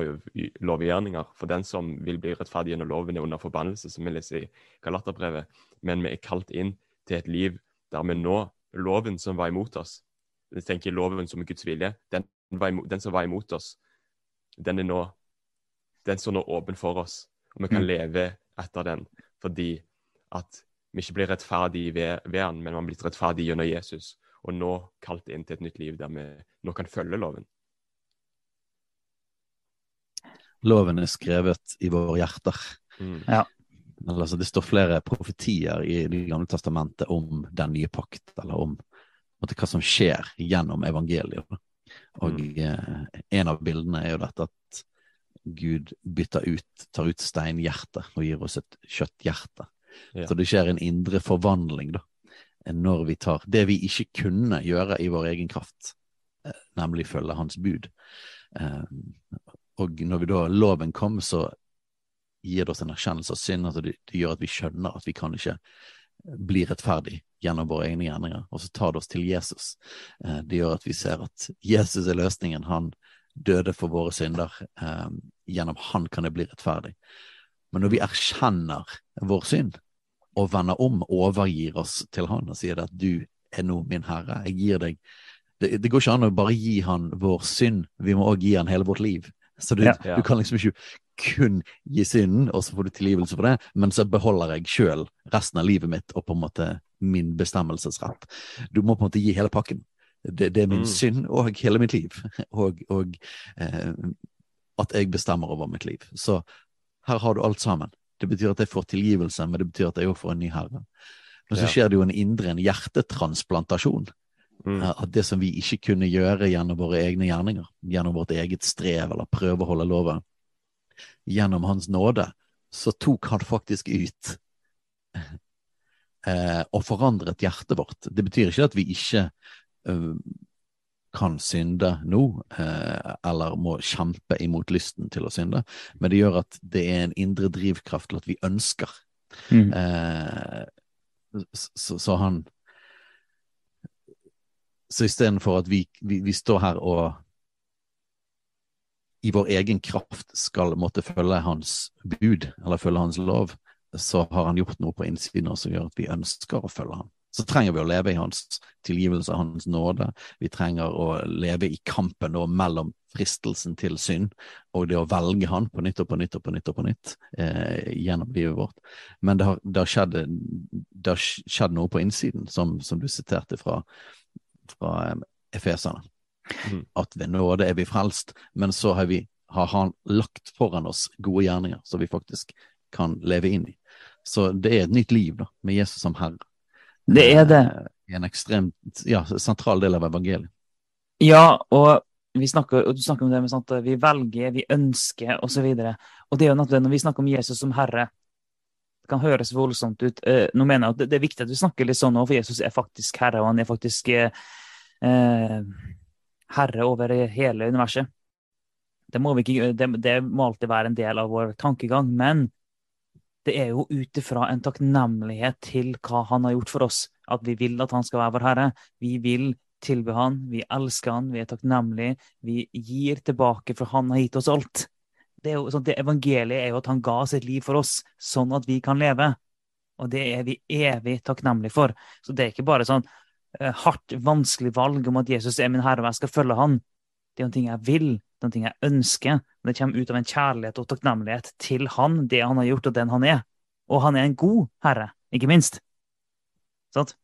lovgjerninger, for den som vil bli rettferdig gjennom loven, er under forbannelse, som vi leser i Galaterbrevet, men vi er kalt inn til et liv der vi nå loven som var imot oss. Jeg tenker loven som er Guds vilje. Den, den, som var imot oss, den er nå den står nå åpen for oss. Og vi kan mm. leve etter den fordi at vi ikke blir rettferdige ved, ved han, men vi har blitt rettferdige gjennom Jesus. Og nå kalt inn til et nytt liv der vi nå kan følge loven. Loven er skrevet i våre hjerter. Mm. Ja. Altså, det står flere profetier i Det gamle testamentet om den nye pakt, eller om måtte, hva som skjer gjennom evangeliet. Og mm. eh, en av bildene er jo dette at Gud bytter ut, tar ut steinhjertet og gir oss et kjøtthjerte. Ja. Så det skjer en indre forvandling, da. Når vi tar det vi ikke kunne gjøre i vår egen kraft, eh, nemlig følge Hans bud. Eh, og når vi da loven kom, så gir det oss en erkjennelse av synd. Altså det, det, gjør at vi skjønner at vi kan ikke bli rettferdig gjennom våre egne gjerninger. Og så tar det oss til Jesus. Eh, det gjør at vi ser at Jesus er løsningen. Han døde for våre synder. Eh, gjennom han kan det bli rettferdig. Men når vi erkjenner vår synd og vender om, overgir oss til han og sier at du er nå min herre, jeg gir deg det, det går ikke an å bare gi han vår synd, vi må òg gi han hele vårt liv. Så du, ja, ja. du, kan liksom ikke kun gi synden, og så får du tilgivelse for det, men så beholder jeg sjøl resten av livet mitt og på en måte min bestemmelsesrett. Du må på en måte gi hele pakken. Det, det er min mm. synd og hele mitt liv, *laughs* og, og eh, at jeg bestemmer over mitt liv. Så her har du alt sammen. Det betyr at jeg får tilgivelse, men det betyr at jeg òg får en ny herre. Men så skjer det jo en indre en hjertetransplantasjon. Mm. At det som vi ikke kunne gjøre gjennom våre egne gjerninger, gjennom vårt eget strev eller prøve å holde loven, gjennom Hans nåde, så tok han faktisk ut eh, og forandret hjertet vårt. Det betyr ikke at vi ikke kan synde nå, eh, eller må kjempe imot lysten til å synde, men det gjør at det er en indre drivkraft til at vi ønsker. Mm. Eh, så, så, han Så istedenfor at vi, vi, vi, står her og i vår egen kraft skal måtte følge hans bud, eller følge hans lov, så har han gjort noe på innsiden som gjør at vi ønsker å følge ham. Så trenger vi å leve i hans tilgivelse, hans nåde. Vi trenger å leve i kampen da, mellom fristelsen til synd og det å velge han på nytt og på nytt og på nytt og på nytt eh, gjennom livet vårt. Men det har, det har, skjedd, det har skjedd, noe på innsiden, som, som du siterte fra, fra um, Efeserne. Mm. At ved nåde er vi frelst, men så har, vi, har han lagt foran oss gode gjerninger som vi faktisk kan leve inn i. Så det er et nytt liv da, med Jesus som Herre. Det er det. En ekstremt ja, sentral del av evangeliet. Ja, og vi snakker, og du snakker om det med sånt, vi velger, vi ønsker osv. Og, så og det er jo noe, når vi snakker om Jesus som Herre Det kan høres voldsomt ut. Eh, nå mener jeg at Det er viktig at vi snakker litt sånn nå, for Jesus er faktisk Herre, og han er faktisk eh, eh herre over hele universet. Det må, ikke, det, det må, alltid være en del av vår tankegang, men det er jo ut ifra en takknemlighet til hva han har gjort for oss, at vi vil at han skal være vår herre. Vi vil tilby han, vi elsker han, vi er takknemlige, vi gir tilbake, for han har gitt oss alt. Det, er jo, sånn, det Evangeliet er jo at han ga sitt liv for oss, sånn at vi kan leve. Og det er vi evig takknemlige for. Så det er ikke bare sånn Eh, hardt, vanskelig valg om at Jesus er min herre, og jeg skal følge han. Det er noe jeg vil, noe jeg ønsker. Det kommer ut av en kjærlighet og takknemlighet til han, det han har gjort, og den han er. Og han er en god herre, ikke minst. Sant?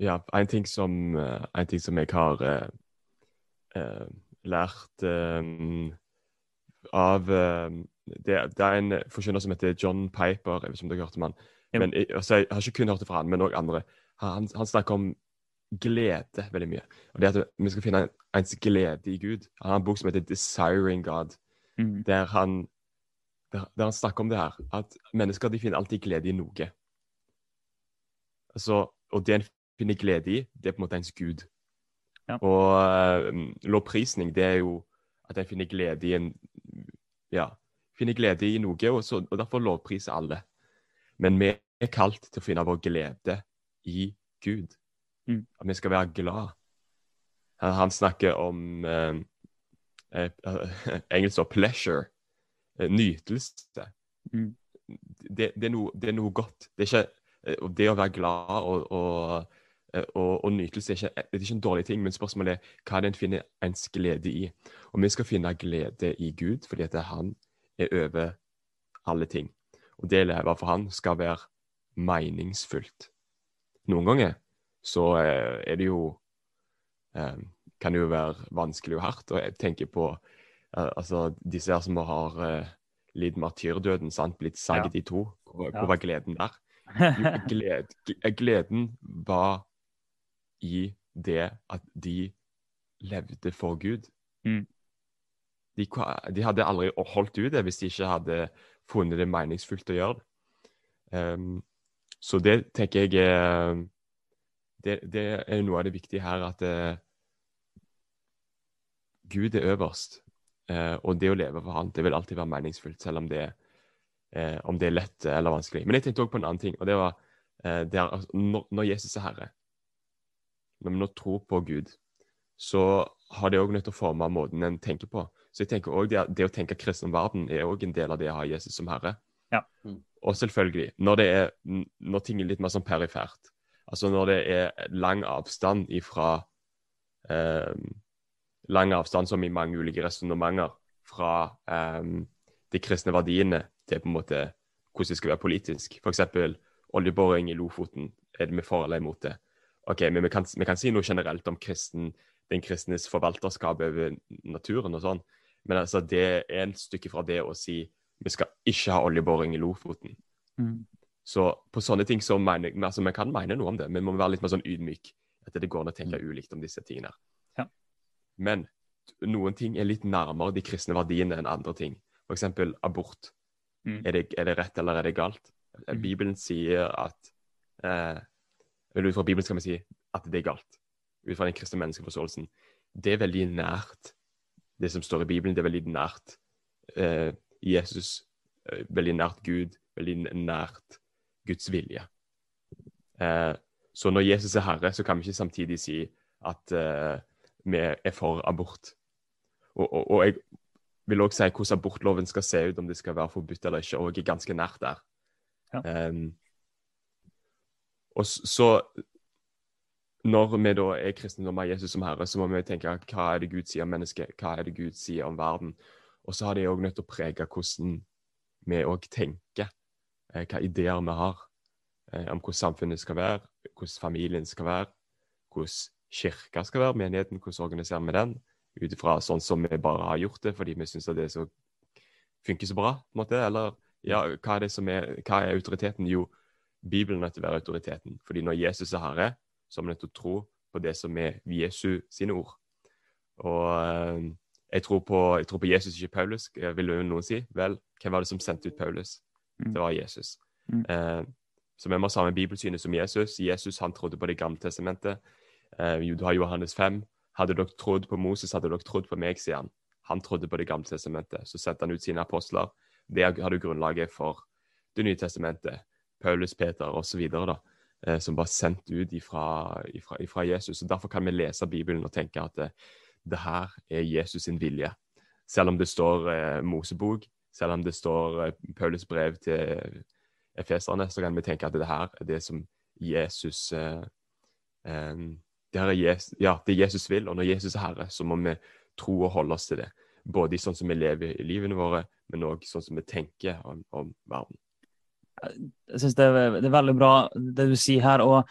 Ja, en ting som, eh, en ting som jeg har eh, uh, lært eh, av det, det, er en forkynner som heter John Piper, jeg vet ikke om dere har hørt om han. Men jeg, altså, jeg har ikke kun hørt det fra han, men òg andre han, han snakker om glede veldig mye. Og det at vi skal finne ens glede i Gud. Han har en bok som heter 'Desiring God', mm. der, han, der, der, han snakker om det her. At mennesker de finner alltid glede i noe. Altså, og det en finner glede i, det er på en måte ens Gud. Ja. Og uh, lovprisning, det er jo at en finner glede i en Ja, finner glede i noe, og, så, og derfor lovpriser alle. Men vi er kalt til å finne vår glede i Gud. Mm. At vi skal være glad. Han, han snakker om eh, eh, *laughs* engelsk ord 'pleasure'. Eh, nytelse. Mm. Det, det, er noe, det, er noe, godt. Det, ikke, eh, det å være glad og, og, og, og nytelse er ikke, det er ikke en dårlig ting, men spørsmålet er hva er det en finner ens glede i. Og vi skal finne glede i Gud, fordi at han er over alle ting. Og det leve for han skal være meningsfullt. Noen ganger så eh, er det jo eh, Kan det jo være vanskelig og hardt. Og jeg tenker på eh, altså disse her som har lidd martyrdøden, sant? blitt saget Ja. i to. Hvor, hvor var gleden der? *laughs* Gled, gleden var i det at de levde for Gud. Mm. De, de hadde aldri holdt ut det hvis de ikke hadde funnet det meningsfullt å gjøre det. Um, så det tenker jeg er det, det er noe av det viktige her, at eh, Gud er øverst. Eh, og det å leve for Han, det vil alltid være meningsfullt, selv om det, eh, om det er lett eller vanskelig. Men jeg tenkte også på en annen ting, og det var eh, det er, altså, når, når Jesus er Herre, når vi nå tror på Gud, så har det òg nødt til å forme måten en tenker på. Så jeg tenker også det, det å tenke kristen verden er òg en del av det å ha Jesus som herre. Ja. Mm. Og selvfølgelig, når, det er, når ting er litt mer sånn perifert, altså når det er lang avstand ifra eh, Lang avstand som i mange ulike resonnementer fra eh, de kristne verdiene til på en måte hvordan det skal være politisk. F.eks. oljeboring i Lofoten. Er det vi for eller imot det? Ok, men vi kan, vi kan si noe generelt om kristen, den kristnes forvalterskap over naturen og sånn. Men altså, det er et stykke fra det å si vi skal ikke ha oljeboring i Lofoten. Mm. Så på sånne ting så mener altså, Vi kan mene noe om det, men vi må være litt mer sånn ydmyk. At det går an å tenke ulikt om disse tingene. Ja. Men noen ting er litt nærmere de kristne verdiene enn andre ting. F.eks. abort. Mm. Er, det, er det rett eller er det galt? Mm. Bibelen sier at eh, Ut fra Bibelen skal vi si at det er galt. Ut fra den kristne menneskeforståelsen. Det er veldig nært det som står i Bibelen. Det er veldig nært eh, Jesus, eh, veldig nært Gud, veldig nært Guds vilje. Eh, så når Jesus er herre, så kan vi ikke samtidig si at eh, vi er for abort. Og, og, og jeg vil òg si hvordan abortloven skal se ut, om det skal være forbudt eller ikke, og jeg er ganske nært der. Ja. Em, og så når vi da er kristne og har Jesus som herre, så må vi tenke hva er det Gud sier om mennesket, hva er det Gud sier om verden. Og så har det òg nødt til å prege hvordan vi òg tenker, eh, hva ideer vi har eh, om hvordan samfunnet skal være, hvordan familien skal være, hvordan kirka skal være, menigheten, hvordan organiserer vi den, ut ifra sånn som vi bare har gjort det fordi vi syns det så, funker så bra, på en måte, eller ja, hva er det som er, hva er autoriteten? Jo, Bibelen er til å være autoriteten. Fordi når Jesus er herre, så er vi nødt til å tro på det som er Jesu sine ord. Og eh, jeg, tror på, jeg tror på Jesus, ikke Paulus, eh, vil jo noen si. Vel, hvem var det som sendte ut Paulus? Mm. Det var Jesus. Mm. Eh, så vi må ha samme bibelsynet som Jesus. Jesus han trodde på Det gamle testamentet. Eh, du har Johannes 5. Hadde dere trodd på Moses, hadde dere trodd på meg, sier han. Han trodde på Det gamle testamentet. Så sendte han ut sine apostler. Det hadde grunnlaget for Det nye testamentet. Paulus, Peter osv. Eh, som var sendt ut ifra, ifra, ifra Jesus. Og Derfor kan vi lese Bibelen og tenke at det, det her er Jesus sin vilje. Selv om det står eh, Mosebok, selv om det står eh, Paulus brev til efeserne, så kan vi tenke at det her er det som Jesus eh, eh, det, her er Jesus, ja, det Jesus vil, og når Jesus er Herre, så må vi tro og holde oss til det. Både i sånn som vi lever i livene våre, men òg sånn som vi tenker om, om verden. Jeg syns det, det er veldig bra det du sier her. og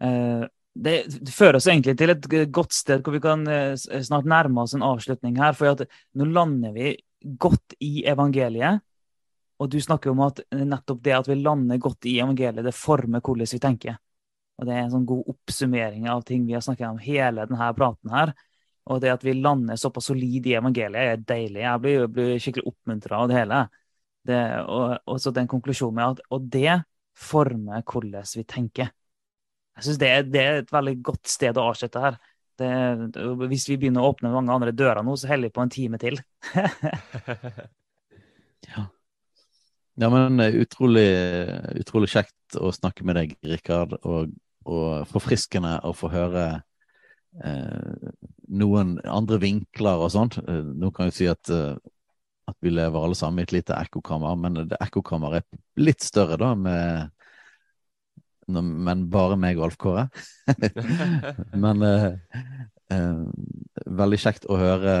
eh, det, det fører oss egentlig til et godt sted hvor vi kan eh, snart nærme oss en avslutning her. For nå lander vi godt i evangeliet. Og du snakker om at nettopp det at vi lander godt i evangeliet, det former hvordan vi tenker. Og det er en sånn god oppsummering av ting vi har snakket om hele denne praten her. Og det at vi lander såpass solid i evangeliet, er deilig. Jeg blir, blir skikkelig oppmuntra av det hele. Det, og, og så den konklusjonen med at Og det former hvordan vi tenker. Jeg syns det, det er et veldig godt sted å avslutte her. Det, hvis vi begynner å åpne mange andre dører nå, så holder vi på en time til. *laughs* Ja. ja, men eh, utrolig, utrolig kjekt å snakke med deg, Rikard. Og og forfriskende å få høre eh, noen andre vinkler og sånt. Eh, Nå kan jeg si at, eh, at vi lever alle sammen i et lite ekkokammer, men ekkokammeret er litt større da, med, men bare meg og Alf Kåre. *laughs* men eh, eh, veldig kjekt å høre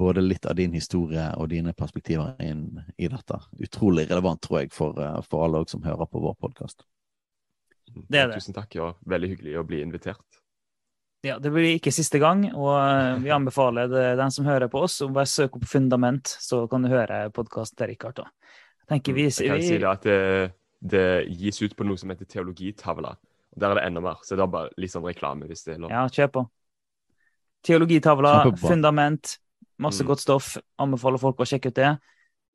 både litt av din historie og dine perspektiver inn i dette. Utrolig relevant, tror jeg, for, eh, for alle som hører på vår podkast. Det er det. Tusen takk, ja. Veldig hyggelig å bli invitert. Ja, Det blir ikke siste gang, og eh, vi anbefaler det, den som hører på oss, om bare søk opp Fundament, så kan du høre podkasten til Rikard. Jeg Tenker vi, Mm, Jeg kan vi, si det at det, det gis ut på noe som heter Teologitavla. Og Der er det enda mer, så det er bare litt sånn reklame hvis det er lov. Ja, kjør på. Teologitavla, Kjempebra. fundament, masse Mm. godt stoff. Anbefaler folk å sjekke ut det.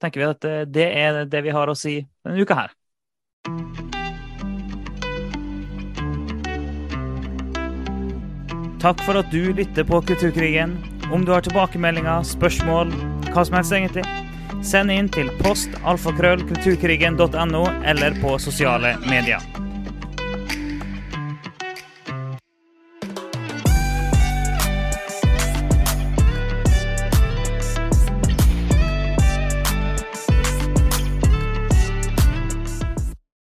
Tenker vi at eh, det er det vi har å si denne uka her. Takk for at du lytter på Kulturkrigen. Om du har tilbakemeldinger, spørsmål, hva som helst egentlig, send inn til postalfakrøllkulturkrigen.no eller på sosiale medier.